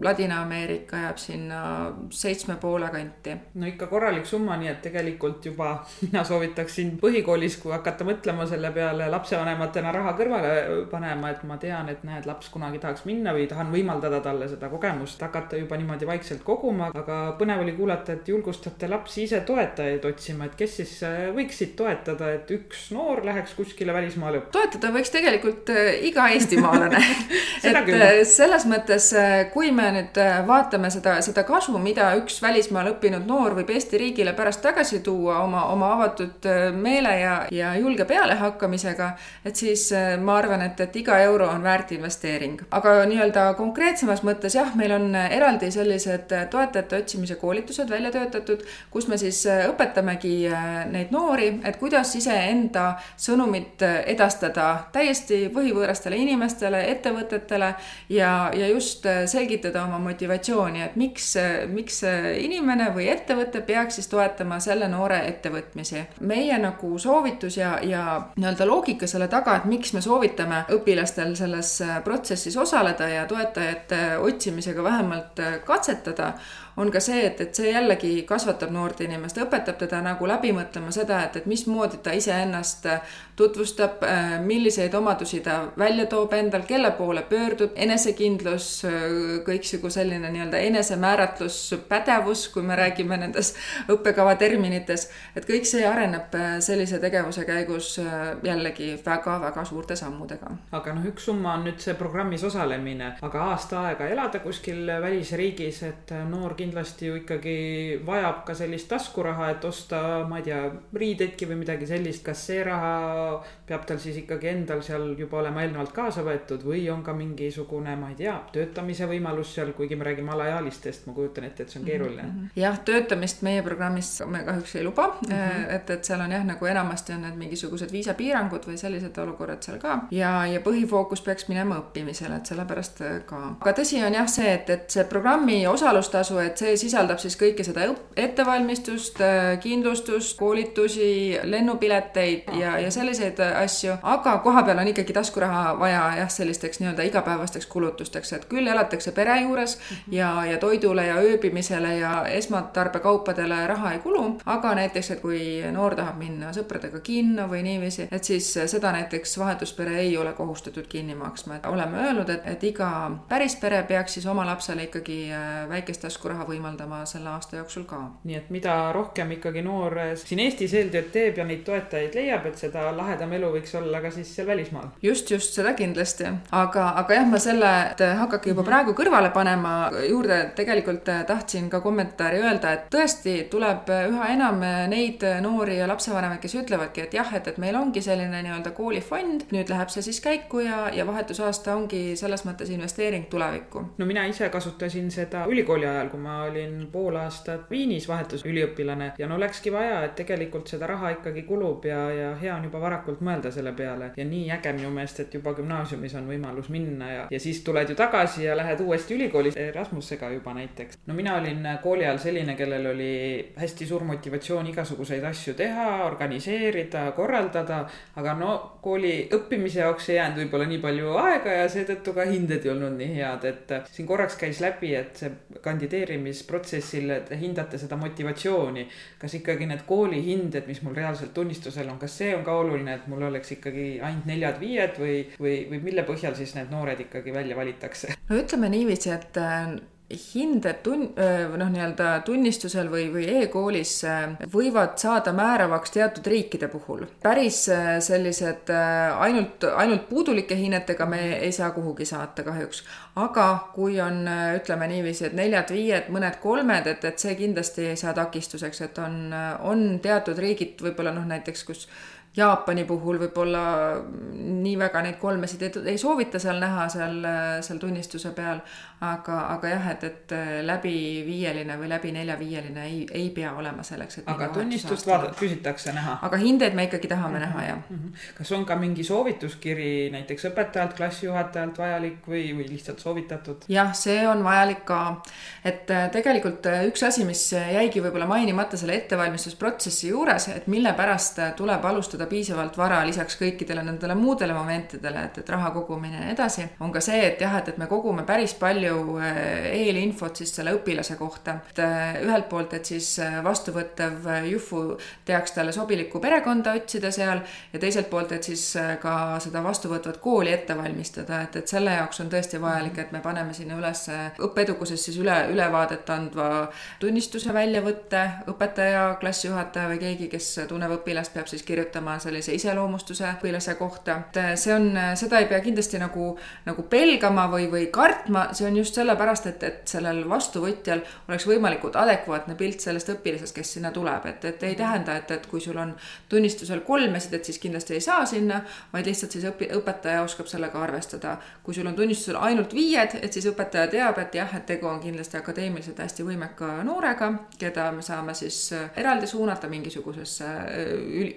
Ladina-Ameerika jääb sinna seitsme poole kanti. no ikka korralik summa, nii et tegelikult juba mina soovitaksin põhikoolis, kui hakata mõtlema selle peale lapsevanematena raha kõrvale panema, et ma tean, et näed, laps kunagi tahaks minna või tahan võimaldada talle seda kogemust, hakata juba niimoodi vaikselt koguma, aga põnev oli kuulata, et julgustate lapsi ise toetajaid otsima, et kes siis äh, võiksid toetada, et üks noor läheks kuskile välismaale? toetada võiks tegelikult äh, iga eestimaalane et küll. Äh, selles mõttes, kui me nüüd äh, vaatame seda, seda kasu, mida üks välismaal õppinud noor võib Eesti riigile pärast tagasi tuua oma, oma avatud äh, meele ja, ja julge pealehakkamisega, et siis äh, ma arvan, et, et iga euro on väärt investeering. aga nii-öelda konkreetsemas mõttes jah, meil on eraldi sellised toetajate otsimise koolitused välja töötatud, kus me siis õpetamegi neid noori, et kuidas iseenda sõnumit edastada täiesti põhivõõrastele inimestele, ettevõtetele ja, ja just selgitada selgitada oma motivatsiooni, et miks, miks inimene või ettevõte peaks siis toetama selle noore ettevõtmisi. meie nagu soovitus ja, ja nii-öelda loogika selle taga, et miks me soovitame õpilastel selles protsessis osaleda ja toetajate otsimisega vähemalt katsetada on ka see, et, et see jällegi kasvatab noort inimest, õpetab teda nagu läbi mõtlema seda, et, et mismoodi ta iseennast tutvustab, äh, milliseid omadusi ta välja toob endal, kelle poole pöördub, enesekindlus, äh, kõiksugu selline nii-öelda enesemääratlus, pädevus, kui me räägime nendes õppekava terminites, et kõik see areneb äh, sellise tegevuse käigus jällegi väga-väga suurte sammudega. aga noh, üks summa on nüüd see programmis osalemine, aga aasta aega elada kuskil välisriigis, et noor kindlasti kindlasti ju ikkagi vajab ka sellist taskuraha, et osta, ma ei tea, riideidki või midagi sellist, kas see raha peab tal siis ikkagi endal seal juba olema eelnevalt kaasa võetud või on ka mingisugune, ma ei tea, töötamise võimalus seal, kuigi me räägime alaealistest, ma kujutan ette, et see on mhm, keeruline mm. -hmm. jah, töötamist meie programmis me kahjuks ei luba mm, -hmm. et, et seal on jah, nagu enamasti on need mingisugused viisapiirangud või sellised olukorrad seal ka ja, ja põhifookus peaks minema õppimisele, et sellepärast ka. aga tõsi on jah see, et, et see programmi osalustasu, et see sisaldab siis kõike seda ettevalmistust, äh, kindlustust, koolitusi, lennupileteid ja, ja selliseid asju, aga kohapeal on ikkagi taskuraha vaja jah, sellisteks nii-öelda igapäevasteks kulutusteks, et küll elatakse pere juures mhm. ja, ja toidule ja ööbimisele ja esmatarbekaupadele raha ei kulu, aga näiteks, et kui noor tahab minna sõpradega kinno või niiviisi, et siis seda näiteks vahetuspere ei ole kohustatud kinni maksma, et oleme öelnud, et, et iga päris pere peaks siis oma lapsele ikkagi äh, väikest taskuraha võimaldama selle aasta jooksul ka. nii et mida rohkem ikkagi noor siin Eestis eeltööd teeb ja neid toetajaid leiab, et seda lahedam elu võiks olla ka siis seal välismaal. just, just seda kindlasti, aga, aga jah, ma selle, et hakake juba mhm. praegu kõrvale panema, juurde tegelikult tahtsin ka kommentaari öelda, et tõesti tuleb üha enam neid noori ja lapsevanemaid, kes ütlevadki, et jah, et, et meil ongi selline nii-öelda koolifond, nüüd läheb see siis käiku ja, ja vahetusaasta ongi selles mõttes investeering tulevikku. no mina ise kasutasin seda ülikooli ajal, kui ma olin pool aastat Viinis vahetusüliõpilane ja no läkski vaja, et tegelikult seda raha ikkagi kulub ja, ja hea on juba varakult mõelda selle peale. ja nii äge minu meelest, et juba gümnaasiumis on võimalus minna ja, ja siis tuled ju tagasi ja lähed uuesti ülikoolis Erasmusega juba näiteks. no mina olin kooli ajal selline, kellel oli hästi suur motivatsioon igasuguseid asju teha, organiseerida, korraldada, aga no kooli õppimise jaoks ei jäänud võib-olla nii palju aega ja seetõttu ka hinded ei olnud nii head, et siin korraks käis läbi, et see kandideerimisprotsessil te hindate seda motivatsiooni. kas ikkagi need koolihinded, mis mul reaalselt tunnistusel on, kas see on ka oluline, et mul oleks ikkagi ainult neljad-viied või, või, või mille põhjal siis need noored ikkagi välja valitakse? no ütleme niiviisi, et hinded tun-, noh, nii-öelda tunnistusel või, või e-koolis võivad saada määravaks teatud riikide puhul. päris sellised ainult, ainult puudulike hinnetega me ei saa kuhugi saata kahjuks. aga kui on, ütleme niiviisi, et neljad-viied, mõned kolmed, et, et see kindlasti ei saa takistuseks, et on, on teatud riigid võib-olla noh, näiteks kus Jaapani puhul võib-olla nii väga neid kolmesid ei, ei soovita seal näha seal, seal tunnistuse peal, aga, aga jah, et, et läbiviieline või läbi neljaviieline ei, ei pea olema selleks, et aga tunnistust vaadata, küsitakse näha? aga hindeid me ikkagi tahame mm -hmm. näha, jah mm. -hmm. kas on ka mingi soovituskiri näiteks õpetajalt, klassijuhatajalt vajalik või, või lihtsalt soovitatud? jah, see on vajalik ka, et äh, tegelikult äh, üks asi, mis jäigi võib-olla mainimata selle ettevalmistusprotsessi juures, et mille pärast tuleb alustada piisavalt vara lisaks kõikidele nendele muudele momentidele, et, et raha kogumine ja nii edasi, on ka see, et jah, et, et me kogume päris palju eh, eelinfot siis selle õpilase kohta. et eh, ühelt poolt, et siis eh, vastuvõttev juhfu teaks talle sobilikku perekonda otsida seal ja teiselt poolt, et siis ka seda vastuvõtvat kooli ette valmistada, et, et selle jaoks on tõesti vajalik, et me paneme sinna üles õppeedukusest siis üle, ülevaadet andva tunnistuse väljavõtte, õpetaja, klassijuhataja või keegi, kes tunneb õpilast, peab siis kirjutama sellise iseloomustuse õpilase kohta. et see on, seda ei pea kindlasti nagu, nagu pelgama või, või kartma, see on just sellepärast, et, et sellel vastuvõtjal oleks võimalikult adekvaatne pilt sellest õpilasest, kes sinna tuleb, et, et ei tähenda, et, et kui sul on tunnistusel kolmesid, et siis kindlasti ei saa sinna, vaid lihtsalt siis õpi-, õpetaja oskab sellega arvestada. kui sul on tunnistusel ainult viied, et siis õpetaja teab, et jah, et tegu on kindlasti akadeemiliselt hästi võimeka noorega, keda me saame siis eraldi suunata mingisugusesse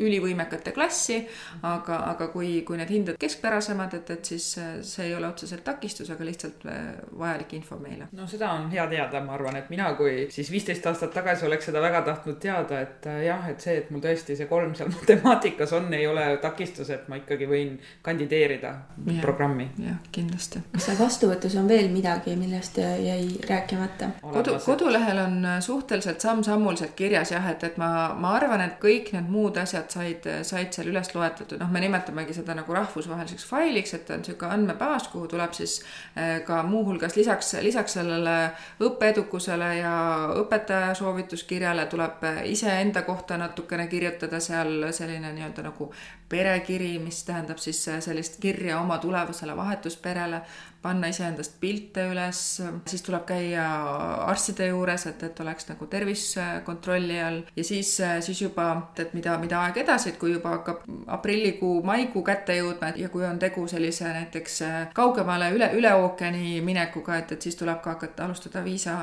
ülivõimekate õpetajate klassi, aga, aga kui, kui need hinded keskpärasemad, et, et siis see ei ole otseselt takistus, aga lihtsalt äh, vajalik info meile. no seda on hea teada, ma arvan, et mina, kui siis viisteist aastat tagasi oleks seda väga tahtnud teada, et äh, jah, et see, et mul tõesti see kolm seal matemaatikas on, ei ole takistus, et ma ikkagi võin kandideerida ja, programmi. jah, kindlasti. kas seal vastuvõtus on veel midagi, millest jäi rääkimata? kodu, kodulehel on suhteliselt samm-sammuliselt kirjas jah, et, et ma, ma arvan, et kõik need muud asjad said, said seal üles loetletud, noh, me nimetamegi seda nagu rahvusvaheliseks failiks, et on niisugune andmebaas, kuhu tuleb siis eh, ka muuhulgas lisaks, lisaks sellele õppeedukusele ja õpetaja soovituskirjale tuleb iseenda kohta natukene kirjutada seal selline nii-öelda nagu perekiri, mis tähendab siis sellist kirja oma tulevasele vahetusperele, panna iseendast pilte üles, siis tuleb käia arstide juures, et, et oleks nagu tervis kontrolli all ja siis, siis juba, et mida, mida aeg edasi, et kui juba hakkab aprillikuu, maikuu kätte jõudma ja kui on tegu sellise näiteks kaugemale üle, üle ookeani minekuga, et, et siis tuleb ka hakata alustada viisa,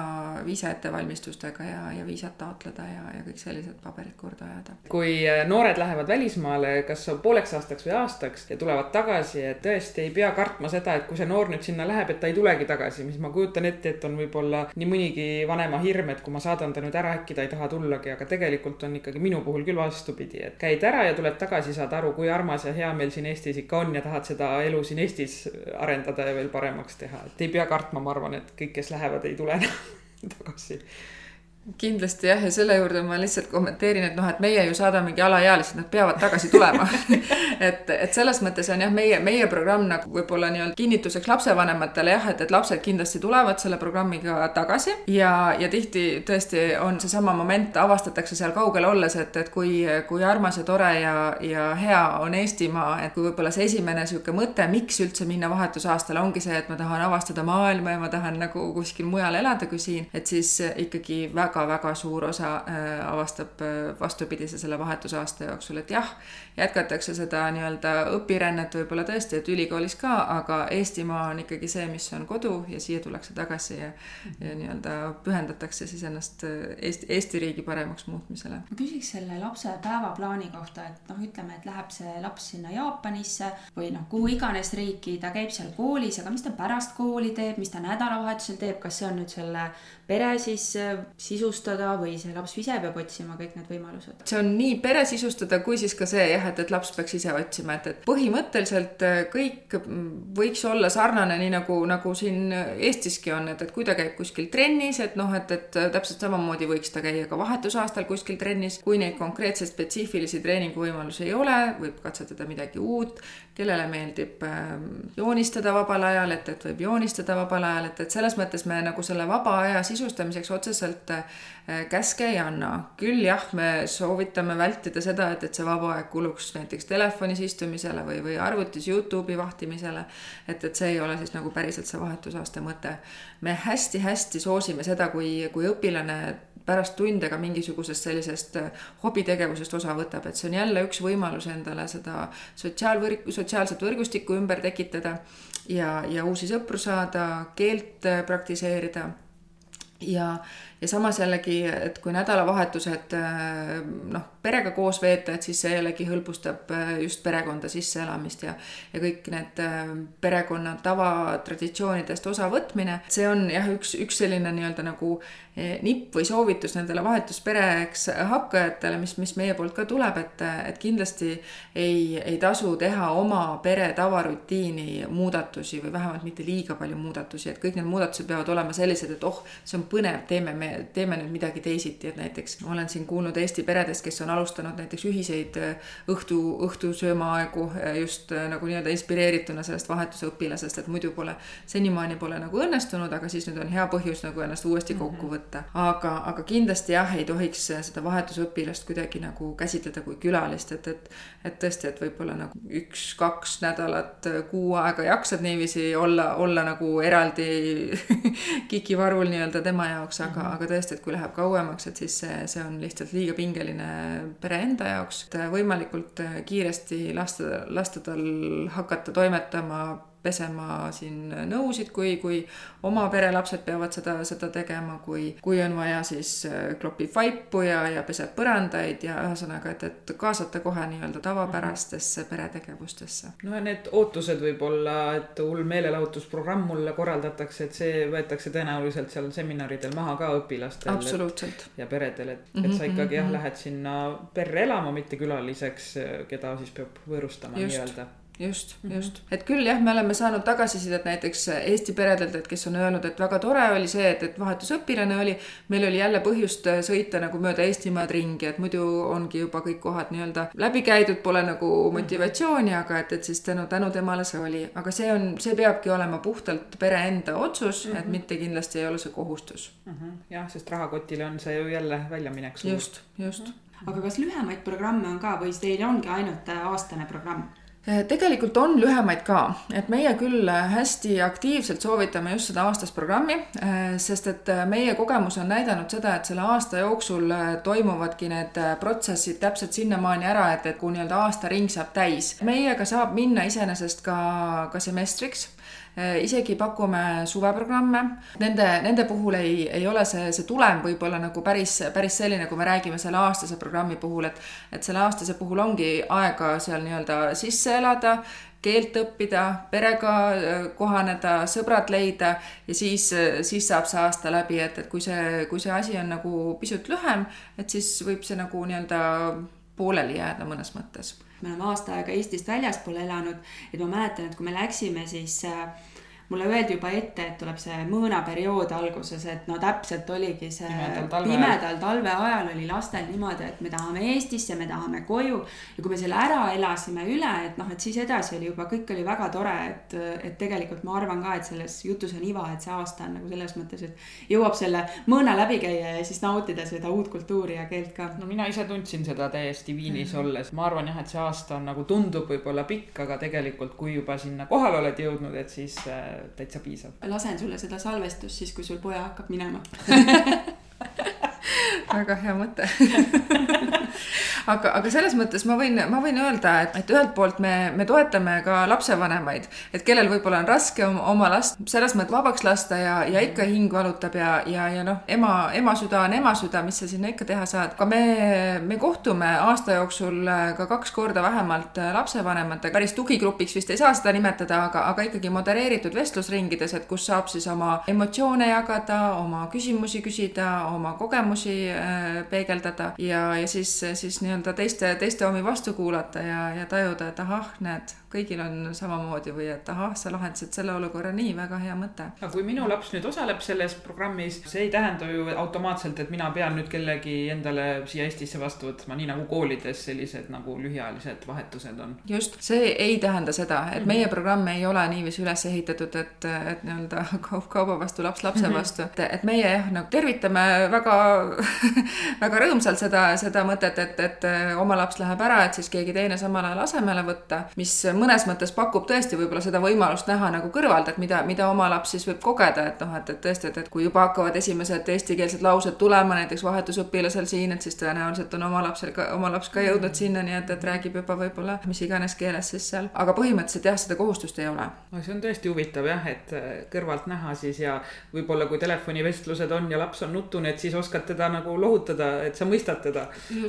viisa ettevalmistustega ja, ja viisat taotleda ja, ja kõik sellised paberid korda ajada. kui noored lähevad välismaale, kas pooleks aastaks või aastaks ja tulevad tagasi, et tõesti ei pea kartma seda, et kui see noor nüüd sinna läheb, et ta ei tulegi tagasi, mis ma kujutan ette, et on võib-olla nii mõnigi vanema hirm, et kui ma saadan ta nüüd ära, äkki ta ei taha tullagi, aga tegelikult on ikkagi minu puhul küll vastupidi, et käid ära ja tuled tagasi, saad aru, kui armas ja hea meil siin Eestis ikka on ja tahad seda elu siin Eestis arendada ja veel paremaks teha, et ei pea kartma, ma arvan, et kõik, kes lähevad, ei tule enam tagasi kindlasti jah, ja selle juurde ma lihtsalt kommenteerin, et noh, et meie ju saadamegi alaealised, nad peavad tagasi tulema. Et, et selles mõttes on jah, meie, meie programm nagu võib-olla nii-öelda kinnituseks lapsevanematele jah, et, et lapsed kindlasti tulevad selle programmiga tagasi ja, ja tihti tõesti on seesama moment, avastatakse seal kaugel olles, et, et kui, kui armas ja tore ja, ja hea on Eestimaa, et kui võib-olla see esimene niisugune mõte, miks üldse minna vahetusaastale, ongi see, et ma tahan avastada maailma ja ma tahan nagu kuskil mujal elada kui siin, et siis ikkagi väga väga-väga suur osa äh, avastab äh, vastupidise selle vahetusaasta jooksul, et jah, jätkatakse seda nii-öelda õpirännet võib-olla tõesti, et ülikoolis ka, aga Eestimaa on ikkagi see, mis on kodu ja siia tullakse tagasi ja, ja nii-öelda pühendatakse siis ennast Eesti, Eesti riigi paremaks muutmisele. ma küsiks selle lapse päevaplaani kohta, et noh, ütleme, et läheb see laps sinna Jaapanisse või noh, kuhu iganes riiki, ta käib seal koolis, aga mis ta pärast kooli teeb, mis ta nädalavahetusel teeb, kas see on nüüd selle pere siis äh, sisustada või see laps ise peab otsima kõik need võimalused? see on nii pere sisustada kui siis ka see jah, et, et laps peaks ise otsima, et, et põhimõtteliselt äh, kõik võiks olla sarnane, nii nagu, nagu siin Eestiski on, et, et kui ta käib kuskil trennis, et noh, et, et täpselt samamoodi võiks ta käia ka vahetusaastal kuskil trennis, kui neid konkreetseid spetsiifilisi treeninguvõimalusi ei ole, võib katsetada midagi uut, kellele meeldib ähm, joonistada vabal ajal, et, et võib joonistada vabal ajal, et, et selles mõttes me nagu selle vaba aja sisustamiseks otseselt äh, käske ei anna. küll jah, me soovitame vältida seda, et, et see vaba aeg kuluks näiteks telefonis istumisele või, või arvutis Youtube'i vahtimisele. et, et see ei ole siis nagu päriselt see vahetusaasta mõte. me hästi-hästi soosime seda, kui, kui õpilane pärast tunde ka mingisugusest sellisest äh, hobitegevusest osa võtab, et see on jälle üks võimalus endale seda sotsiaalvõrk, sotsiaalset võrgustikku ümber tekitada ja, ja uusi sõpru saada, keelt äh, praktiseerida. Ja, ja samas jällegi, et kui nädalavahetused äh, noh, perega koos veeta, et siis see jällegi hõlbustab äh, just perekonda sisseelamist ja, ja kõik need äh, perekonna tavatraditsioonidest osavõtmine, see on jah, üks, üks selline nii-öelda nagu nipp või soovitus nendele vahetuspereks hakkajatele, mis, mis meie poolt ka tuleb, et, et kindlasti ei, ei tasu teha oma pere tavarutiini muudatusi või vähemalt mitte liiga palju muudatusi, et kõik need muudatused peavad olema sellised, et oh, see on põnev, teeme me, teeme nüüd midagi teisiti, et näiteks ma olen siin kuulnud Eesti peredest, kes on alustanud näiteks ühiseid äh, õhtu, õhtusöömaaegu äh, just äh, nagu nii-öelda inspireerituna sellest vahetusõpilasest, et muidu pole, senimaani pole nagu õnnestunud, aga siis nüüd on hea põhjus nagu ennast uuesti kokku mhm. võtta. aga, aga kindlasti jah, ei tohiks seda vahetusõpilast kuidagi nagu käsitleda kui külalist, et, et, et tõesti, et võib-olla nagu üks-kaks nädalat, kuu aega jaksad niiviisi olla, olla nagu eraldi kikivarvul nii-öelda tema tema jaoks, aga mm, -hmm. Aga tõesti, et kui läheb kauemaks, et siis see, see on lihtsalt liiga pingeline pere enda jaoks. võimalikult kiiresti lasta, lasta tal hakata toimetama pesema siin nõusid, kui, kui oma perelapsed peavad seda, seda tegema, kui, kui on vaja, siis äh, klopib vaipu ja, ja peseb põrandaid ja ühesõnaga, et, et kaasata kohe nii-öelda tavapärastesse peretegevustesse. no need ootused võib-olla, et hull meelelahutusprogramm mulle korraldatakse, et see võetakse tõenäoliselt seal seminaridel maha ka õpilastel. ja peredel, et, et sa ikkagi jah, mhm, mhm. lähed sinna perre elama, mitte külaliseks, keda siis peab võõrustama nii-öelda just mm, -hmm. just, et küll jah, me oleme saanud tagasisidet näiteks Eesti peredelt, et kes on öelnud, et väga tore oli see, et, et vahetusõpilane oli. meil oli jälle põhjust äh, sõita nagu mööda Eestimaad ringi, et muidu ongi juba kõik kohad nii-öelda läbi käidud, pole nagu mhm. motivatsiooni, aga et, et siis tänu, tänu temale see oli, aga see on, see peabki olema puhtalt pere enda otsus mm, -hmm. et mhm. mitte kindlasti ei ole see kohustus mm. -hmm. jah, sest rahakotile on see ju jälle väljaminek. just, just mm. -hmm. aga kas lühemaid programme on ka või teil ongi ainult äh, aastane programm? Eh, tegelikult on lühemaid ka, et meie küll hästi aktiivselt soovitame just seda aastast programmi, eh, sest et eh, meie kogemus on näidanud seda, et selle aasta jooksul toimuvadki need protsessid täpselt sinnamaani ära, et, et kui nii-öelda aastaring saab täis. meiega saab minna iseenesest ka, ka semestriks isegi pakume suveprogramme, nende, nende puhul ei, ei ole see, see tulem võib-olla nagu päris, päris selline, kui me räägime selle aastase programmi puhul, et et selle aastase puhul ongi aega seal nii-öelda sisse elada, keelt õppida, perega äh, kohaneda, sõbrad leida ja siis, siis saab see aasta läbi, et, et kui see, kui see asi on nagu pisut lühem, et siis võib see nagu nii-öelda pooleli jääda mõnes mõttes me oleme aasta aega Eestist väljaspool elanud, et ma mäletan, et kui me läksime, siis äh, mulle öeldi juba ette, et tuleb see mõõnaperiood alguses, et no täpselt oligi see pimedal talve, pimedal talve ajal oli lastel niimoodi, et me tahame Eestisse, me tahame koju. ja kui me selle ära elasime üle, et noh, et siis edasi oli juba, kõik oli väga tore, et, et tegelikult ma arvan ka, et selles jutus on iva, et see aasta on nagu selles mõttes, et jõuab selle mõõna läbi käia ja siis nautida seda uut kultuuri ja keelt ka. no mina ise tundsin seda täiesti Viinis mm -hmm. olles, ma arvan jah, et see aasta on nagu tundub võib-olla pikk, aga tegelikult, kui juba sinna kohale oled jõudnud, et siis äh, täitsa piisav. lasen sulle seda salvestust siis, kui sul poja hakkab minema väga hea mõte aga, aga selles mõttes ma võin, ma võin öelda, et, et ühelt poolt me, me toetame ka lapsevanemaid, et kellel võib-olla on raske oma, oma last selles mõttes vabaks lasta ja, ja ikka hing valutab ja, ja, ja noh, ema, ema süda on ema süda, mis sa sinna ikka teha saad. aga me, me kohtume aasta jooksul ka kaks korda vähemalt lapsevanematega, päris tugigrupiks vist ei saa seda nimetada, aga, aga ikkagi modereeritud vestlusringides, et kus saab siis oma emotsioone jagada, oma küsimusi küsida, oma kogemusi äh, peegeldada ja, ja siis, siis nii-öelda teiste, teiste omi vastu kuulata ja, ja tajuda, et ahah, näed, kõigil on samamoodi või et ahah, sa lahendasid selle olukorra nii, väga hea mõte. aga kui minu laps nüüd osaleb selles programmis, see ei tähenda ju automaatselt, et mina pean nüüd kellegi endale siia Eestisse vastu võtma, nii nagu koolides sellised nagu lühiajalised vahetused on. just, see ei tähenda seda, et meie mhm. programm ei ole niiviisi üles ehitatud, et, et nii-öelda kaup kauba vastu, laps lapse mhm. vastu, et, et meie jah, nagu tervitame väga väga rõõmsalt seda, seda mõtet, et, et oma laps läheb ära, et siis keegi teine samal ajal asemele võtta, mis mõnes mõttes pakub tõesti võib-olla seda võimalust näha nagu kõrvalt, et mida, mida oma laps siis võib kogeda, et noh, et, et tõesti, et, et kui juba hakkavad esimesed eestikeelsed laused tulema näiteks vahetusõpilasel siin, et siis tõenäoliselt on oma lapsel ka, oma laps ka jõudnud sinnani, et, et räägib juba võib-olla mis iganes keeles siis seal, aga põhimõtteliselt jah, seda kohustust ei ole. no see on tõesti huvitav jah, et äh, kõrvalt näha siis ja võib-olla kui telefonivestlused on ja laps on nutune, et siis oskad teda nagu lohutada, et sa mõistad teda.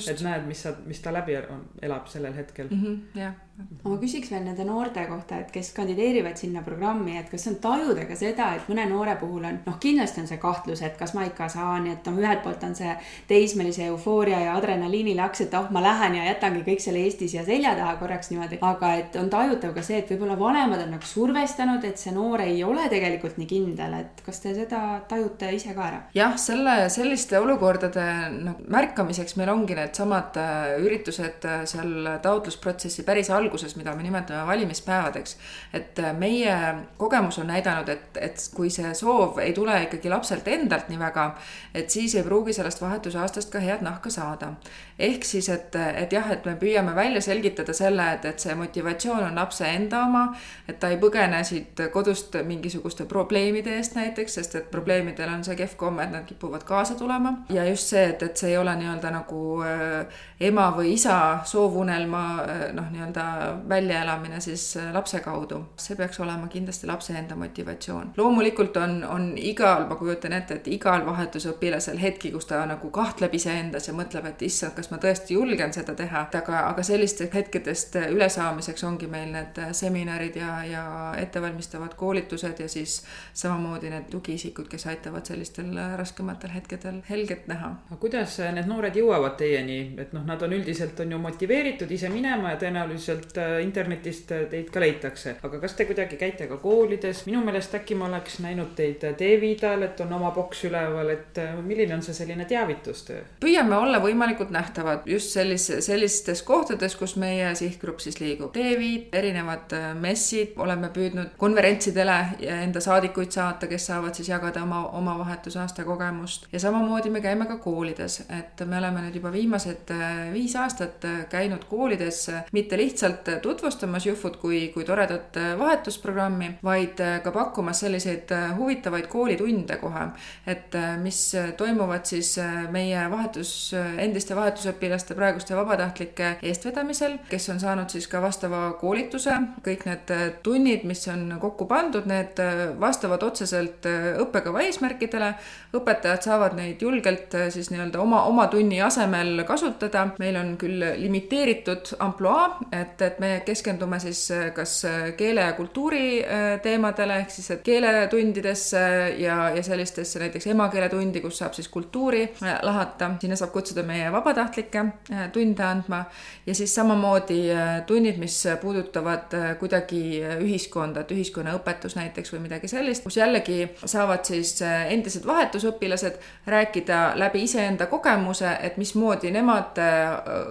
et näed, mis sa, mis ta läbi on, elab sellel hetkel mm. -hmm, jah ma küsiks veel nende noorte kohta, et kes kandideerivad sinna programmi, et kas on tajuda ka seda, et mõne noore puhul on noh, kindlasti on see kahtlus, et kas ma ikka saan, et noh, ühelt poolt on see teismelise eufooria ja adrenaliinilaks, et oh, ma lähen ja jätangi kõik selle Eesti siia selja taha korraks niimoodi, aga et on tajutav ka see, et võib-olla vanemad on nagu survestanud, et see noor ei ole tegelikult nii kindel, et kas te seda tajute ise ka ära? jah, selle, selliste olukordade nagu märkamiseks meil ongi needsamad äh, üritused äh, seal taotlusprotsessi päris alguses alguses, mida me nimetame valimispäevadeks. et äh, meie kogemus on näidanud, et, et kui see soov ei tule ikkagi lapselt endalt nii väga, et siis ei pruugi sellest vahetusaastast ka head nahka saada. ehk siis, et, et jah, et me püüame välja selgitada selle, et, et see motivatsioon on lapse enda oma, et ta ei põgene siit kodust mingisuguste probleemide eest näiteks, sest et probleemidel on see kehv komme, et nad kipuvad kaasa tulema. ja just see, et, et see ei ole nii-öelda nagu äh, ema või isa soovunelma äh, noh, nii-öelda väljaelamine siis äh, lapse kaudu. see peaks olema kindlasti lapse enda motivatsioon. loomulikult on, on igal, ma kujutan ette, et igal vahetusõpilasel hetki, kus ta nagu kahtleb iseendas ja mõtleb, et issand, kas ma tõesti julgen seda teha, aga, aga sellistest hetkedest ülesaamiseks ongi meil need seminarid ja, ja ettevalmistavad koolitused ja siis samamoodi need tugiisikud, kes aitavad sellistel raskematel hetkedel helget näha. aga kuidas need noored jõuavad teieni, et noh, nad on üldiselt on ju motiveeritud ise minema ja tõenäoliselt sealt äh, internetist äh, teid ka leitakse. aga kas te kuidagi käite ka koolides, minu meelest äkki ma oleks näinud teid äh, T-Viidal, et on oma boks üleval, et milline on see selline teavitustöö? püüame olla võimalikult nähtavad just sellise, sellistes kohtades, kus meie sihtgrupp siis liigub. T-Viit, erinevad messid, oleme püüdnud konverentsidele enda saadikuid saata, kes saavad siis jagada oma, oma vahetusaasta kogemust ja samamoodi me käime ka koolides, et me oleme nüüd juba viimased viis aastat käinud koolides mitte lihtsalt lihtsalt tutvustamas Jufut kui, kui toredat äh, vahetusprogrammi, vaid äh, ka pakkumas selliseid äh, huvitavaid koolitunde kohe. et mis toimuvad siis meie vahetus, endiste vahetusõpilaste, praeguste vabatahtlike eestvedamisel, kes on saanud siis ka vastava koolituse. kõik need tunnid, mis on kokku pandud, need vastavad otseselt õppekava eesmärkidele. õpetajad saavad neid julgelt siis nii-öelda oma, oma tunni asemel kasutada. meil on küll limiteeritud ampluaa, et, et me keskendume siis äh, kas äh, keele ja kultuuri äh, teemadele, ehk siis et keeletundidesse ja, ja sellistesse näiteks emakeeletundi, kus saab siis kultuuri lahata, sinna saab kutsuda meie vabatahtlikke tunde andma. Ja siis samamoodi tunnid, mis puudutavad kuidagi ühiskonda, et ühiskonnaõpetus näiteks või midagi sellist, kus jällegi saavad siis endised vahetusõpilased rääkida läbi iseenda kogemuse, et mismoodi nemad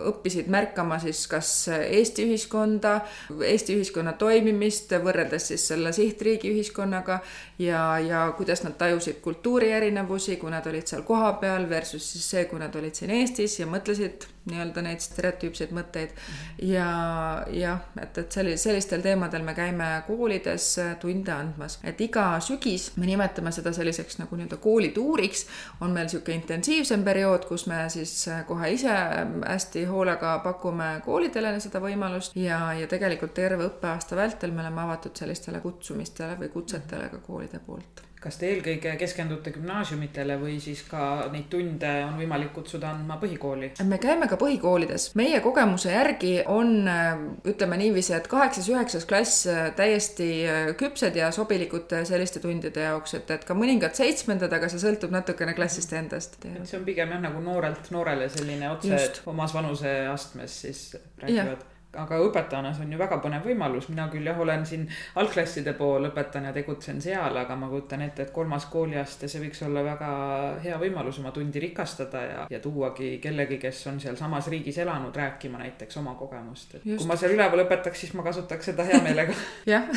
õppisid märkama siis kas Eesti ühiskonda, ühiskonda, Eesti ühiskonna toimimist võrreldes siis selle sihtriigi ühiskonnaga ja, ja kuidas nad tajusid kultuuri erinevusi, kui nad olid seal kohapeal versus siis see, kui nad olid siin Eestis ja mõtlesid nii-öelda neid stereotüüpseid mõtteid. ja jah, et, et selli-, sellistel teemadel me käime koolides tunde andmas, et iga sügis me nimetame seda selliseks nagu nii-öelda koolituuriks, on meil niisugune intensiivsem periood, kus me siis kohe ise hästi hoolega pakume koolidele seda võimalust ja, ja tegelikult terve õppeaasta vältel me oleme avatud sellistele kutsumistele või kutsetele ka koolide poolt kas te eelkõige keskendute gümnaasiumitele või siis ka neid tunde on võimalik kutsuda andma põhikooli? me käime ka põhikoolides. meie kogemuse järgi on, ütleme niiviisi, et kaheksas-üheksas klass täiesti küpsed ja sobilikud selliste tundide jaoks, et, et ka mõningad seitsmendad, aga see sõltub natukene klassist endast. et see on pigem jah, nagu noorelt noorele selline otse omas vanuseastmes siis räägivad aga õpetajana see on ju väga põnev võimalus, mina küll jah, olen siin algklasside pool õpetan ja tegutsen seal, aga ma kujutan ette, et kolmas kooliaste, see võiks olla väga hea võimalus oma tundi rikastada ja, ja tuuagi kellegi, kes on sealsamas riigis elanud, rääkima näiteks oma kogemust, et Just. kui ma seal üleval õpetaks, siis ma kasutaks seda hea meelega jah,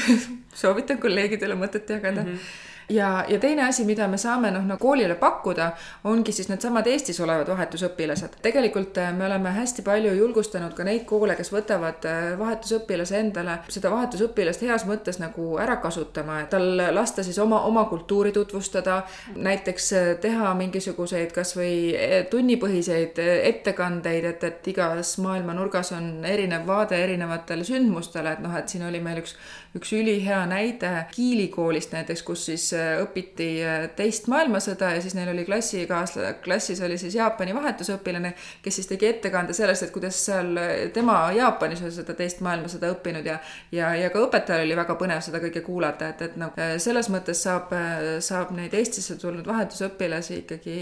soovitan kolleegidele mõtet jagada mm. -hmm ja, ja teine asi, mida me saame noh, no koolile pakkuda, ongi siis needsamad Eestis olevad vahetusõpilased. tegelikult äh, me oleme hästi palju julgustanud ka neid koole, kes võtavad äh, vahetusõpilase endale seda vahetusõpilast heas mõttes nagu ära kasutama, et tal lasta siis oma, oma kultuuri tutvustada, näiteks äh, teha mingisuguseid kasvõi tunnipõhiseid ettekandeid, et, et igas maailma nurgas on erinev vaade erinevatele sündmustele, et noh, et siin oli meil üks, üks ülihea näide Kiili koolist näiteks, kus siis õpiti äh, teist maailmasõda ja siis neil oli klassikaaslane, klassis oli siis Jaapani vahetusõpilane, kes siis tegi ettekande sellest, et kuidas seal äh, tema Jaapanis on seda teist maailmasõda õppinud ja ja, ja ka õpetajal oli väga põnev seda kõike kuulata, et, et noh, selles mõttes saab, saab neid Eestisse tulnud vahetusõpilasi ikkagi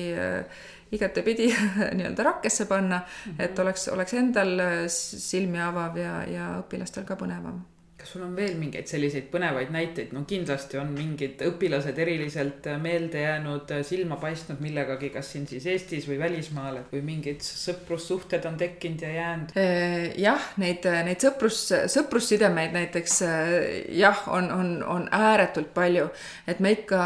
igatepidi nii-öelda rakkesse panna mm, -hmm. et oleks, oleks endal silmi avav ja, ja õpilastel ka põnevam kas sul on veel mingeid selliseid põnevaid näiteid, no kindlasti on mingid õpilased eriliselt meelde jäänud, silma paistnud millegagi, kas siin siis Eestis või välismaal, et või mingid sõprussuhted on tekkinud ja jäänud? Äh, jah, neid, neid sõprus, sõprussidemeid näiteks jah, on, on, on ääretult palju. et me ikka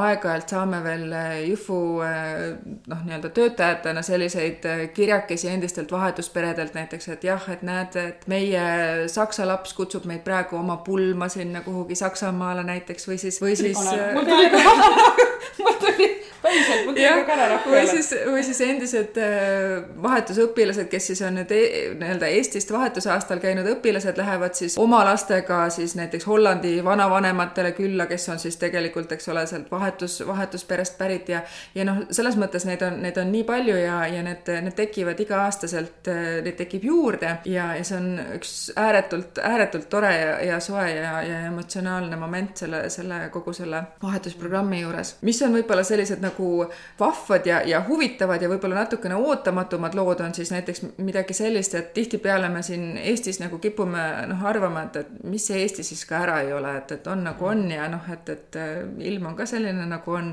aeg-ajalt saame veel Jufu noh, nii-öelda töötajatena selliseid kirjakesi endistelt vahetusperedelt näiteks, et jah, et näed, et meie saksa laps kutsub meid praegu oma pulma sinna kuhugi Saksamaale näiteks või siis, või siis. mul tuli ka, mul tuli päriselt, mul tuli ka kanarahv peale. või siis, või siis endised äh, vahetusõpilased, kes siis on nüüd e nii-öelda Eestist vahetusaastal käinud õpilased, lähevad siis oma lastega siis näiteks Hollandi vanavanematele külla, kes on siis tegelikult, eks ole, sealt vahetus, vahetusperest pärit ja ja noh, selles mõttes neid on, neid on nii palju ja, ja need, need tekivad iga-aastaselt, äh, neid tekib juurde ja, ja see on üks ääretult, ääretult tore ja, ja soe ja, ja emotsionaalne moment selle, selle kogu selle vahetusprogrammi juures. mis on võib-olla sellised nagu nagu vahvad ja, ja huvitavad ja võib-olla natukene ootamatumad lood on siis näiteks midagi sellist, et tihtipeale me siin Eestis nagu kipume noh, arvama, et, et mis see Eesti siis ka ära ei ole, et, et on nagu on ja noh, et, et äh, ilm on ka selline nagu on.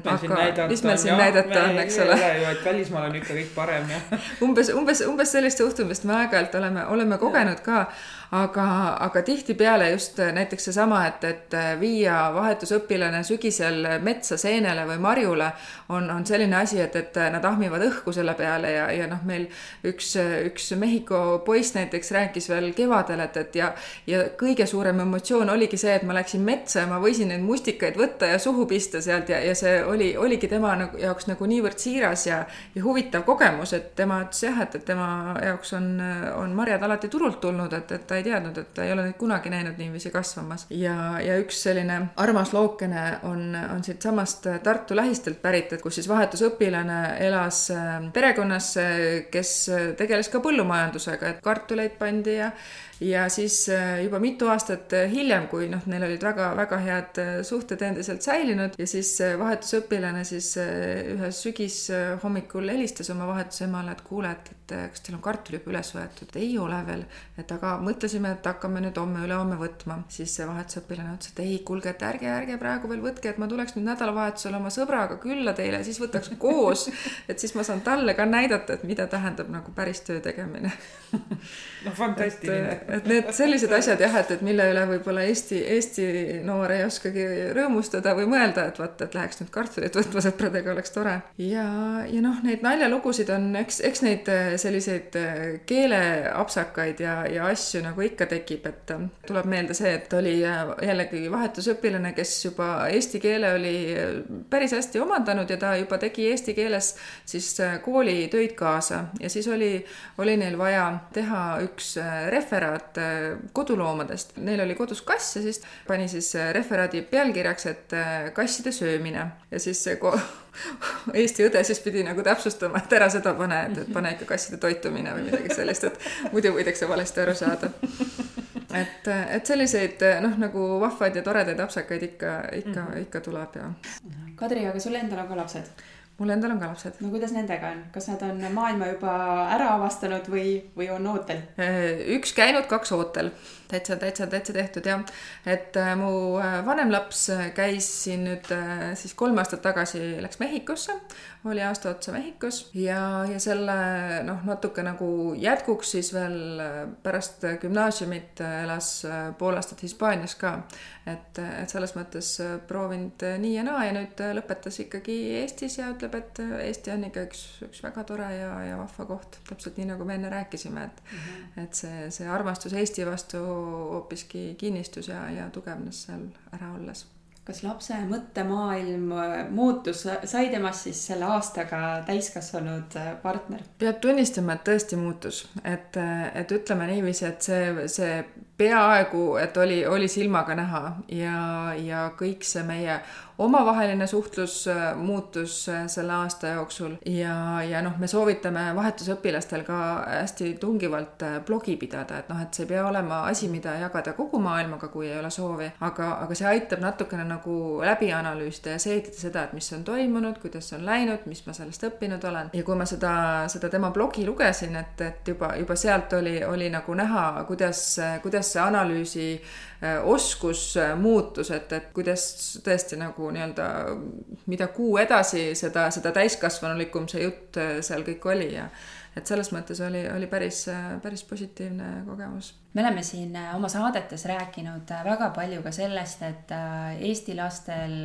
mis meil siin näidata on, eks ole. et välismaal on ikka kõik parem ja umbes, umbes, umbes sellist suhtumist me aeg-ajalt oleme, oleme kogenud ka aga, aga tihtipeale just näiteks seesama, et, et viia vahetusõpilane sügisel metsa seenele või marjule on, on selline asi, et, et nad ahmivad õhku selle peale ja, ja noh, meil üks, üks Mehhiko poiss näiteks rääkis veel kevadel, et, et ja, ja kõige suurem emotsioon oligi see, et ma läksin metsa ja ma võisin neid mustikaid võtta ja suhu pista sealt ja, ja see oli, oligi tema nagu, jaoks nagu niivõrd siiras ja, ja huvitav kogemus, et tema ütles jah, et, et tema jaoks on, on marjad alati turult tulnud, et, et ta ei teadnud, et ta ei ole neid kunagi näinud niiviisi kasvamas. ja, ja üks selline armas lookene on, on siitsamast Tartu lähistelt pärit, et kus siis vahetusõpilane elas äh, perekonnas, kes tegeles ka põllumajandusega, et kartuleid pandi ja ja siis äh, juba mitu aastat äh, hiljem, kui noh, neil olid väga-väga head äh, suhted endiselt säilinud ja siis vahetusõpilane siis ühel sügishommikul helistas oma vahetusemale, et kuule, et, et kas teil on kartul juba üles võetud? ei ole veel, et aga mõtlesime, et hakkame nüüd homme-ülehomme võtma. siis see vahetusõpilane ütles, et ei, kuulge, et ärge, ärge praegu veel võtke, et ma tuleks nüüd nädalavahetusel oma sõbraga külla teie keele, siis võtaks koos, et siis ma saan talle ka näidata, et mida tähendab nagu päris töö tegemine noh, fantastiline. et need sellised asjad jah, et, et mille üle võib-olla Eesti, Eesti noor ei oskagi rõõmustada või mõelda, et vot, et läheks nüüd kartulit võtma sõpradega, oleks tore. ja, ja noh, neid naljalugusid on, eks, eks neid äh, selliseid äh, keeleapsakaid ja, ja asju nagu ikka tekib, et äh, tuleb meelde see, et oli jällegi vahetusõpilane, kes juba eesti keele oli päris hästi omandanud ja ta juba tegi eesti keeles siis koolitöid kaasa ja siis oli, oli neil vaja teha üks äh, referaat äh, koduloomadest. Neil oli kodus kass ja siis pani siis äh, referaadi pealkirjaks, et kasside söömine ja siis see ko-, Eesti õde siis pidi nagu täpsustama, et ära seda pane, et, et pane ikka kasside toitumine või midagi sellist, et muidu võidakse valesti aru saada. et, et selliseid noh, nagu vahvaid ja toredaid apsakaid ikka, ikka mm, -hmm. ikka tuleb ja. Kadri, aga sul endal on ka lapsed? mul endal on ka lapsed. no kuidas nendega on, kas nad on maailma juba ära avastanud või, või on ootel? Üks käinud, kaks ootel. Täitsa, täitsa, täitsa tehtud jah. et äh, mu äh, vanem laps käis siin nüüd siis kolm aastat tagasi, läks Mehhikosse, oli aasta otsa Mehhikos ja, ja selle noh, natuke nagu jätkuks siis veel pärast gümnaasiumit elas pool aastat Hispaanias ka. et, et selles mõttes proovinud nii ja naa ja nüüd lõpetas ikkagi Eestis ja ütleb, et äh, Eesti on ikka üks, üks väga tore ja, ja vahva koht, täpselt nii, nagu me enne rääkisime, et mm -hmm. et see, see armastus Eesti vastu hoopiski kinnistus ja, ja tugevnes seal ära olles kas lapse mõttemaailm äh, muutus, sai temast siis selle aastaga täiskasvanud äh, partner? peab tunnistama, et tõesti muutus, et, et ütleme niiviisi, et see, see peaaegu, et oli, oli silmaga näha ja, ja kõik see meie omavaheline suhtlus äh, muutus äh, selle aasta jooksul. Ja, ja noh, me soovitame vahetusõpilastel ka hästi tungivalt äh, blogi pidada, et noh, et see ei pea olema asi, mida jagada kogu maailmaga, kui ei ole soovi, aga, aga see aitab natukene nagu läbi analüüsida ja seedida seda, et mis on toimunud, kuidas on läinud, mis ma sellest õppinud olen. Ja kui ma seda, seda tema blogi lugesin, et, et juba, juba sealt oli, oli nagu näha, kuidas, kuidas see analüüsi Äh, oskus äh, muutus, et, et kuidas tõesti nagu nii-öelda, mida kuu edasi, seda, seda täiskasvanulikum see jutt äh, seal kõik oli ja et selles mõttes oli, oli päris, päris positiivne kogemus. me oleme siin äh, oma saadetes rääkinud äh, väga palju ka sellest, et äh, eesti lastel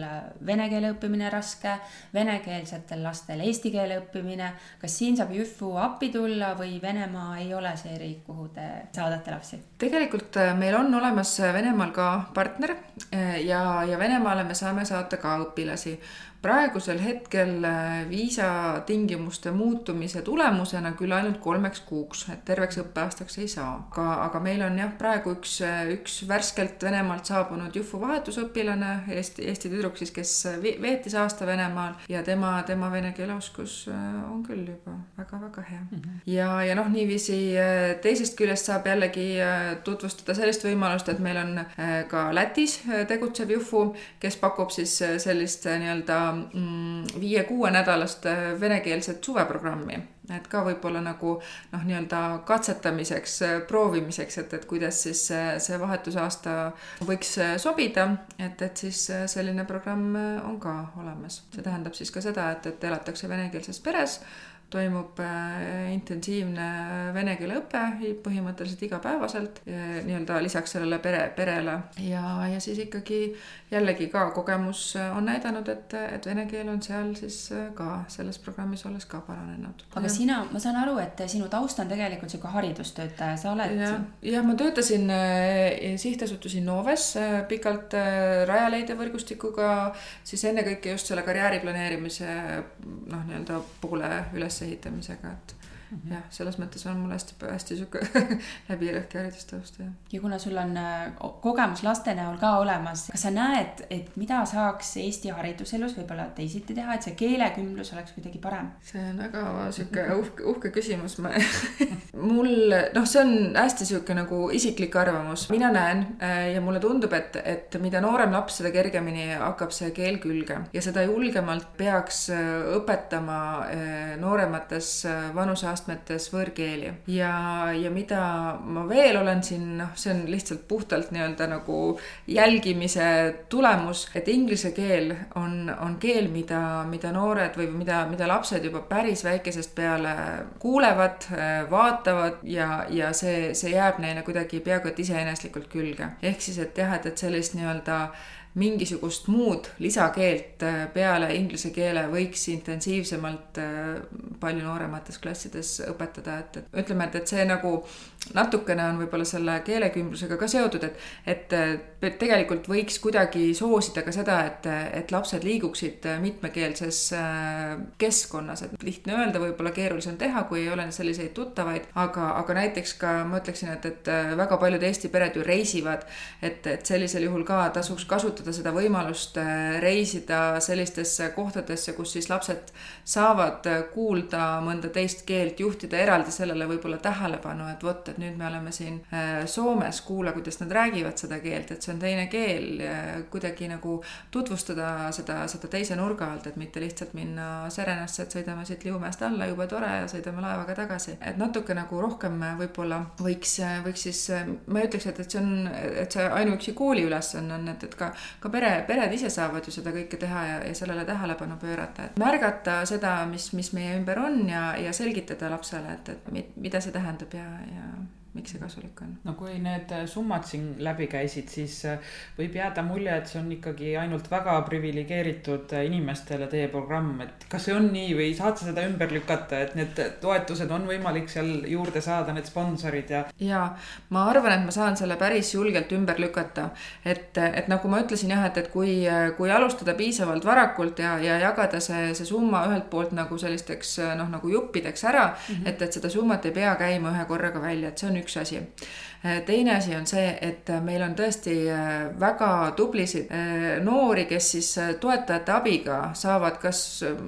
vene keele õppimine raske, venekeelsetel lastel eesti keele õppimine. kas siin saab Jüfu appi tulla või Venemaa ei ole see riik, kuhu te saadate lapsi? tegelikult meil on olemas Venemaal ka partner ja, ja Venemaale me saame saata ka õpilasi praegusel hetkel äh, viisatingimuste muutumise tulemusena küll ainult kolmeks kuuks, et terveks õppeaastaks ei saa. aga, aga meil on jah, praegu üks, äh, üks värskelt Venemaalt saabunud Jufu vahetusõpilane, Eesti, Eesti tüdruk siis, kes veetis aasta Venemaal ja tema, tema vene keele oskus äh, on küll juba väga-väga hea mm. -hmm. ja, ja noh, niiviisi teisest küljest saab jällegi tutvustada sellist võimalust, et meil on ka Lätis tegutsev Jufu, kes pakub siis sellist nii-öelda viie-kuuenädalast äh, venekeelset suveprogrammi, et ka võib-olla nagu noh, nii-öelda katsetamiseks, äh, proovimiseks, et, et kuidas siis see, see vahetusaasta võiks äh, sobida, et, et siis selline programm on ka olemas. see tähendab siis ka seda, et, et elatakse venekeelses peres toimub äh, intensiivne vene keele õpe põhimõtteliselt igapäevaselt nii-öelda lisaks sellele pere, perele. Ja, ja siis ikkagi jällegi ka kogemus on näidanud, et, et vene keel on seal siis ka selles programmis olles ka paranenud. aga ja. sina, ma saan aru, et sinu taust on tegelikult sihuke haridustöötaja, sa oled. jah, ja, ma töötasin äh, sihtasutus Innoves äh, pikalt Rajaleidja võrgustikuga, siis ennekõike just selle karjääri planeerimise noh, nii-öelda poole üles ülesehitamisega, et. Jah, selles mõttes on mul hästi, hästi sihuke läbirõhk haridustaust jah. ja kuna sul on äh, kogemus laste näol ka olemas, kas sa näed, et mida saaks Eesti hariduselus võib-olla teisiti teha, et see keelekümblus oleks kuidagi parem? see on väga sihuke uhke, uhke küsimus, ma mul noh, see on hästi sihuke nagu isiklik arvamus, mina näen äh, ja mulle tundub, et, et mida noorem laps, seda kergemini hakkab see keel külge ja seda julgemalt peaks äh, õpetama nooremates vanuseastmetes õppeastmetes võõrkeeli ja, ja mida ma veel olen siin, noh, see on lihtsalt puhtalt nii-öelda nagu jälgimise tulemus, et inglise keel on, on keel, mida, mida noored või mida, mida lapsed juba päris väikesest peale kuulevad, vaatavad ja, ja see, see jääb neile kuidagi peaaegu et iseeneslikult külge. ehk siis, et jah, et, et sellist nii-öelda mingisugust muud lisakeelt äh, peale inglise keele võiks intensiivsemalt äh, palju nooremates klassides õpetada, et, et ütleme, et, et see nagu natukene on võib-olla selle keelekümblusega ka seotud, et, et tegelikult võiks kuidagi soosida ka seda, et, et lapsed liiguksid mitmekeelses äh, keskkonnas, et lihtne öelda, võib-olla keerulisem teha, kui ei ole selliseid tuttavaid, aga, aga näiteks ka ma ütleksin, et, et väga paljud Eesti pered ju reisivad, et, et sellisel juhul ka tasuks kasutada seda võimalust äh, reisida sellistesse kohtadesse, kus siis lapsed saavad kuulda mõnda teist keelt, juhtida eraldi sellele võib-olla tähelepanu, et vot, et nüüd me oleme siin äh, Soomes, kuula, kuidas nad räägivad seda keelt, et see on teine keel, kuidagi nagu tutvustada seda, seda teise nurga alt, et mitte lihtsalt minna Serenasse, et sõidame siit Liumäest alla, jube tore ja sõidame laevaga tagasi. et natuke nagu rohkem võib-olla võiks, võiks siis, ma ei ütleks, et, et see on, et see ainuüksi kooli ülesanne on, et, et ka, ka pere, pered ise saavad ju seda kõike teha ja, ja sellele tähelepanu pöörata, et märgata seda, mis, mis meie ümber on ja, ja selgitada lapsele, et, et mida see tähendab ja, ja miks see kasulik on? no kui need summad siin läbi käisid, siis äh, võib jääda mulje, et see on ikkagi ainult väga priviligeeritud inimestele teie programm, et kas see on nii või saad sa seda ümber lükata, et need toetused on võimalik seal juurde saada, need sponsorid ja? ja ma arvan, et ma saan selle päris julgelt ümber lükata, et, et nagu ma ütlesin jah, et, et kui, kui alustada piisavalt varakult ja, ja jagada see, see summa ühelt poolt nagu sellisteks noh, nagu juppideks ära mm, -hmm. et, et seda summat ei pea käima ühe korraga välja, et see on üks asi. Teine asi on see, et meil on tõesti äh, väga tublisid äh, noori, kes siis äh, toetajate abiga saavad kas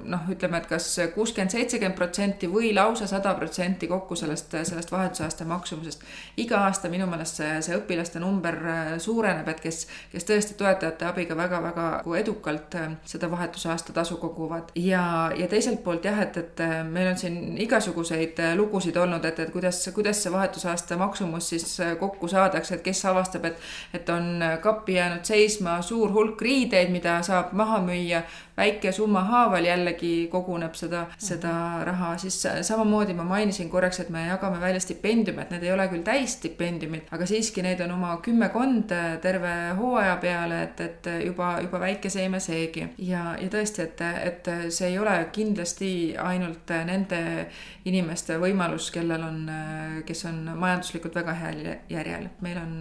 noh, ütleme, et kas kuuskümmend, seitsekümmend protsenti või lausa sada protsenti kokku sellest, sellest vahetusaasta maksumusest. iga aasta minu meelest see, see õpilaste number suureneb, et kes, kes tõesti toetajate abiga väga-väga edukalt seda vahetusaasta tasu koguvad. ja, ja teiselt poolt jah, et, et meil on siin igasuguseid lugusid olnud, et, et kuidas, kuidas see vahetusaasta maksumus siis äh, kokku saadakse, et kes avastab, et, et on kappi jäänud seisma suur hulk riideid, mida saab maha müüa väike summa haaval jällegi koguneb seda seda raha, siis samamoodi ma mainisin korraks, et me jagame välja stipendiume, et need ei ole küll täisstipendiumid, aga siiski neid on oma kümmekond terve hooaja peale, et, et juba, juba väike seime seegi. ja, ja tõesti, et, et see ei ole kindlasti ainult nende inimeste võimalus, kellel on, kes on majanduslikult väga heal järjel, meil on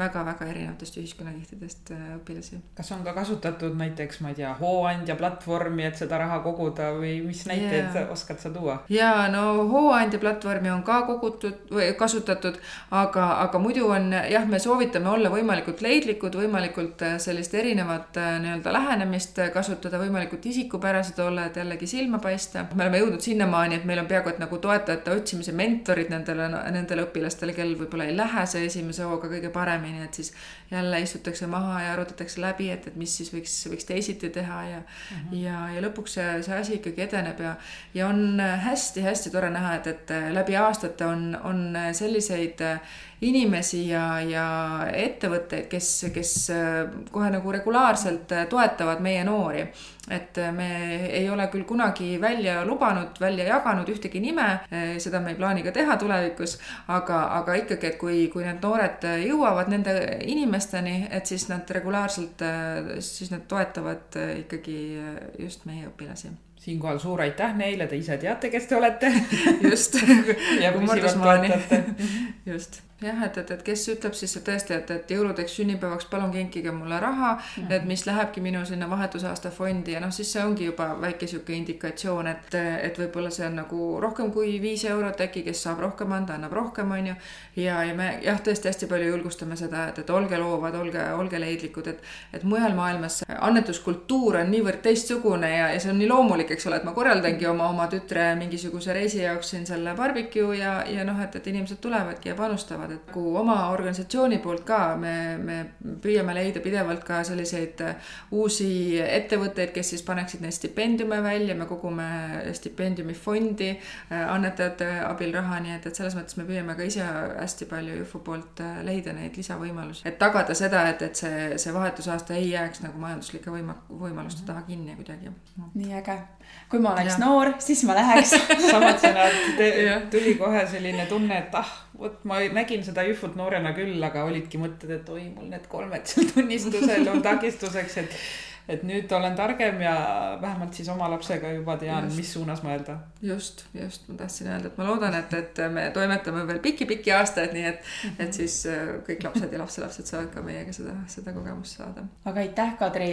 väga-väga erinevatest ühiskonnakihtidest äh, õpilasi. kas on ka kasutatud näiteks, ma ei tea, Hooandja platvormi, et seda raha koguda või mis näiteid yeah. oskad sa tuua? ja no Hooandja platvormi on ka kogutud või kasutatud, aga, aga muidu on jah, me soovitame olla võimalikult leidlikud, võimalikult äh, sellist erinevat äh, nii-öelda lähenemist kasutada, võimalikult isikupärased olla, et jällegi silma paista. me oleme jõudnud sinnamaani, et meil on peaaegu et nagu toetajate otsimise mentorid nendele, nendele õpilastele, kellel võib-olla ei lähe see esimese hooga kõige paremini paremini, et siis jälle istutakse maha ja arutatakse läbi, et, et mis siis võiks, võiks teisiti teha ja mm, -hmm. ja, ja lõpuks see, see asi ikkagi edeneb ja, ja on hästi-hästi tore näha, et, et läbi aastate on, on selliseid inimesi ja, ja ettevõtteid, kes, kes kohe nagu regulaarselt toetavad meie noori. et me ei ole küll kunagi välja lubanud, välja jaganud ühtegi nime, seda me ei plaani ka teha tulevikus, aga, aga ikkagi, et kui, kui need noored jõuavad nende inimesteni, et siis nad regulaarselt, siis nad toetavad ikkagi just meie õpilasi siinkohal suur aitäh neile, te ise teate, kes te olete. just. ja püsivalt toetate. just jah, et, et, et kes ütleb siis et tõesti, et, et jõuludeks, sünnipäevaks palun kinkige mulle raha mm, -hmm. et mis lähebki minu sinna vahetusaasta fondi ja noh, siis see ongi juba väike sihuke indikatsioon, et, et võib-olla see on nagu rohkem kui viis eurot äkki, kes saab rohkem anda, annab rohkem, on ju. ja, ja me jah, tõesti hästi palju julgustame seda, et, et olge loovad, olge, olge leidlikud, et, et mujal maailmas annetuskultuur on niivõrd teistsugune ja, ja see on nii loomulik, eks ole, et ma korraldangi oma, oma tütre mingisuguse reisi jaoks siin selle barbecue ja, ja noh, et, et inimesed tulevadki ja panustavad saada, et kui oma organisatsiooni poolt ka me, me püüame leida pidevalt ka selliseid uusi ettevõtteid, kes siis paneksid neid stipendiume välja, me kogume stipendiumifondi annetajate abil raha, nii et, et selles mõttes me püüame ka ise hästi palju Jufu poolt leida neid lisavõimalusi, et tagada seda, et, et see, see vahetusaasta ei jääks nagu majanduslike võima-, võimaluste taha kinni kuidagi. nii äge. Kui ma oleks ja. noor, siis ma läheks samad sõnad, tuli kohe selline tunne, et ah, vot ma nägin seda Jüfut noorena küll, aga olidki mõtted, et oi, mul need kolmed seal tunnistusel on takistuseks, et et nüüd olen targem ja vähemalt siis oma lapsega juba tean, mis suunas mõelda. just, just, ma tahtsin öelda, et ma loodan, et, et me toimetame veel pikki-pikki aastaid, nii et et siis äh, kõik lapsed ja lapselapsed saavad ka meiega seda, seda kogemust saada. aga aitäh, Kadri,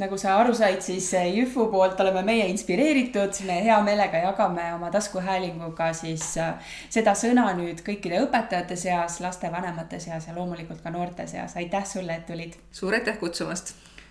nagu sa aru said, siis Jüfu poolt oleme meie inspireeritud, me hea meelega jagame oma taskuhäälinguga siis äh, seda sõna nüüd kõikide õpetajate seas, lastevanemate seas ja loomulikult ka noorte seas. aitäh sulle, et tulid. suur aitäh kutsumast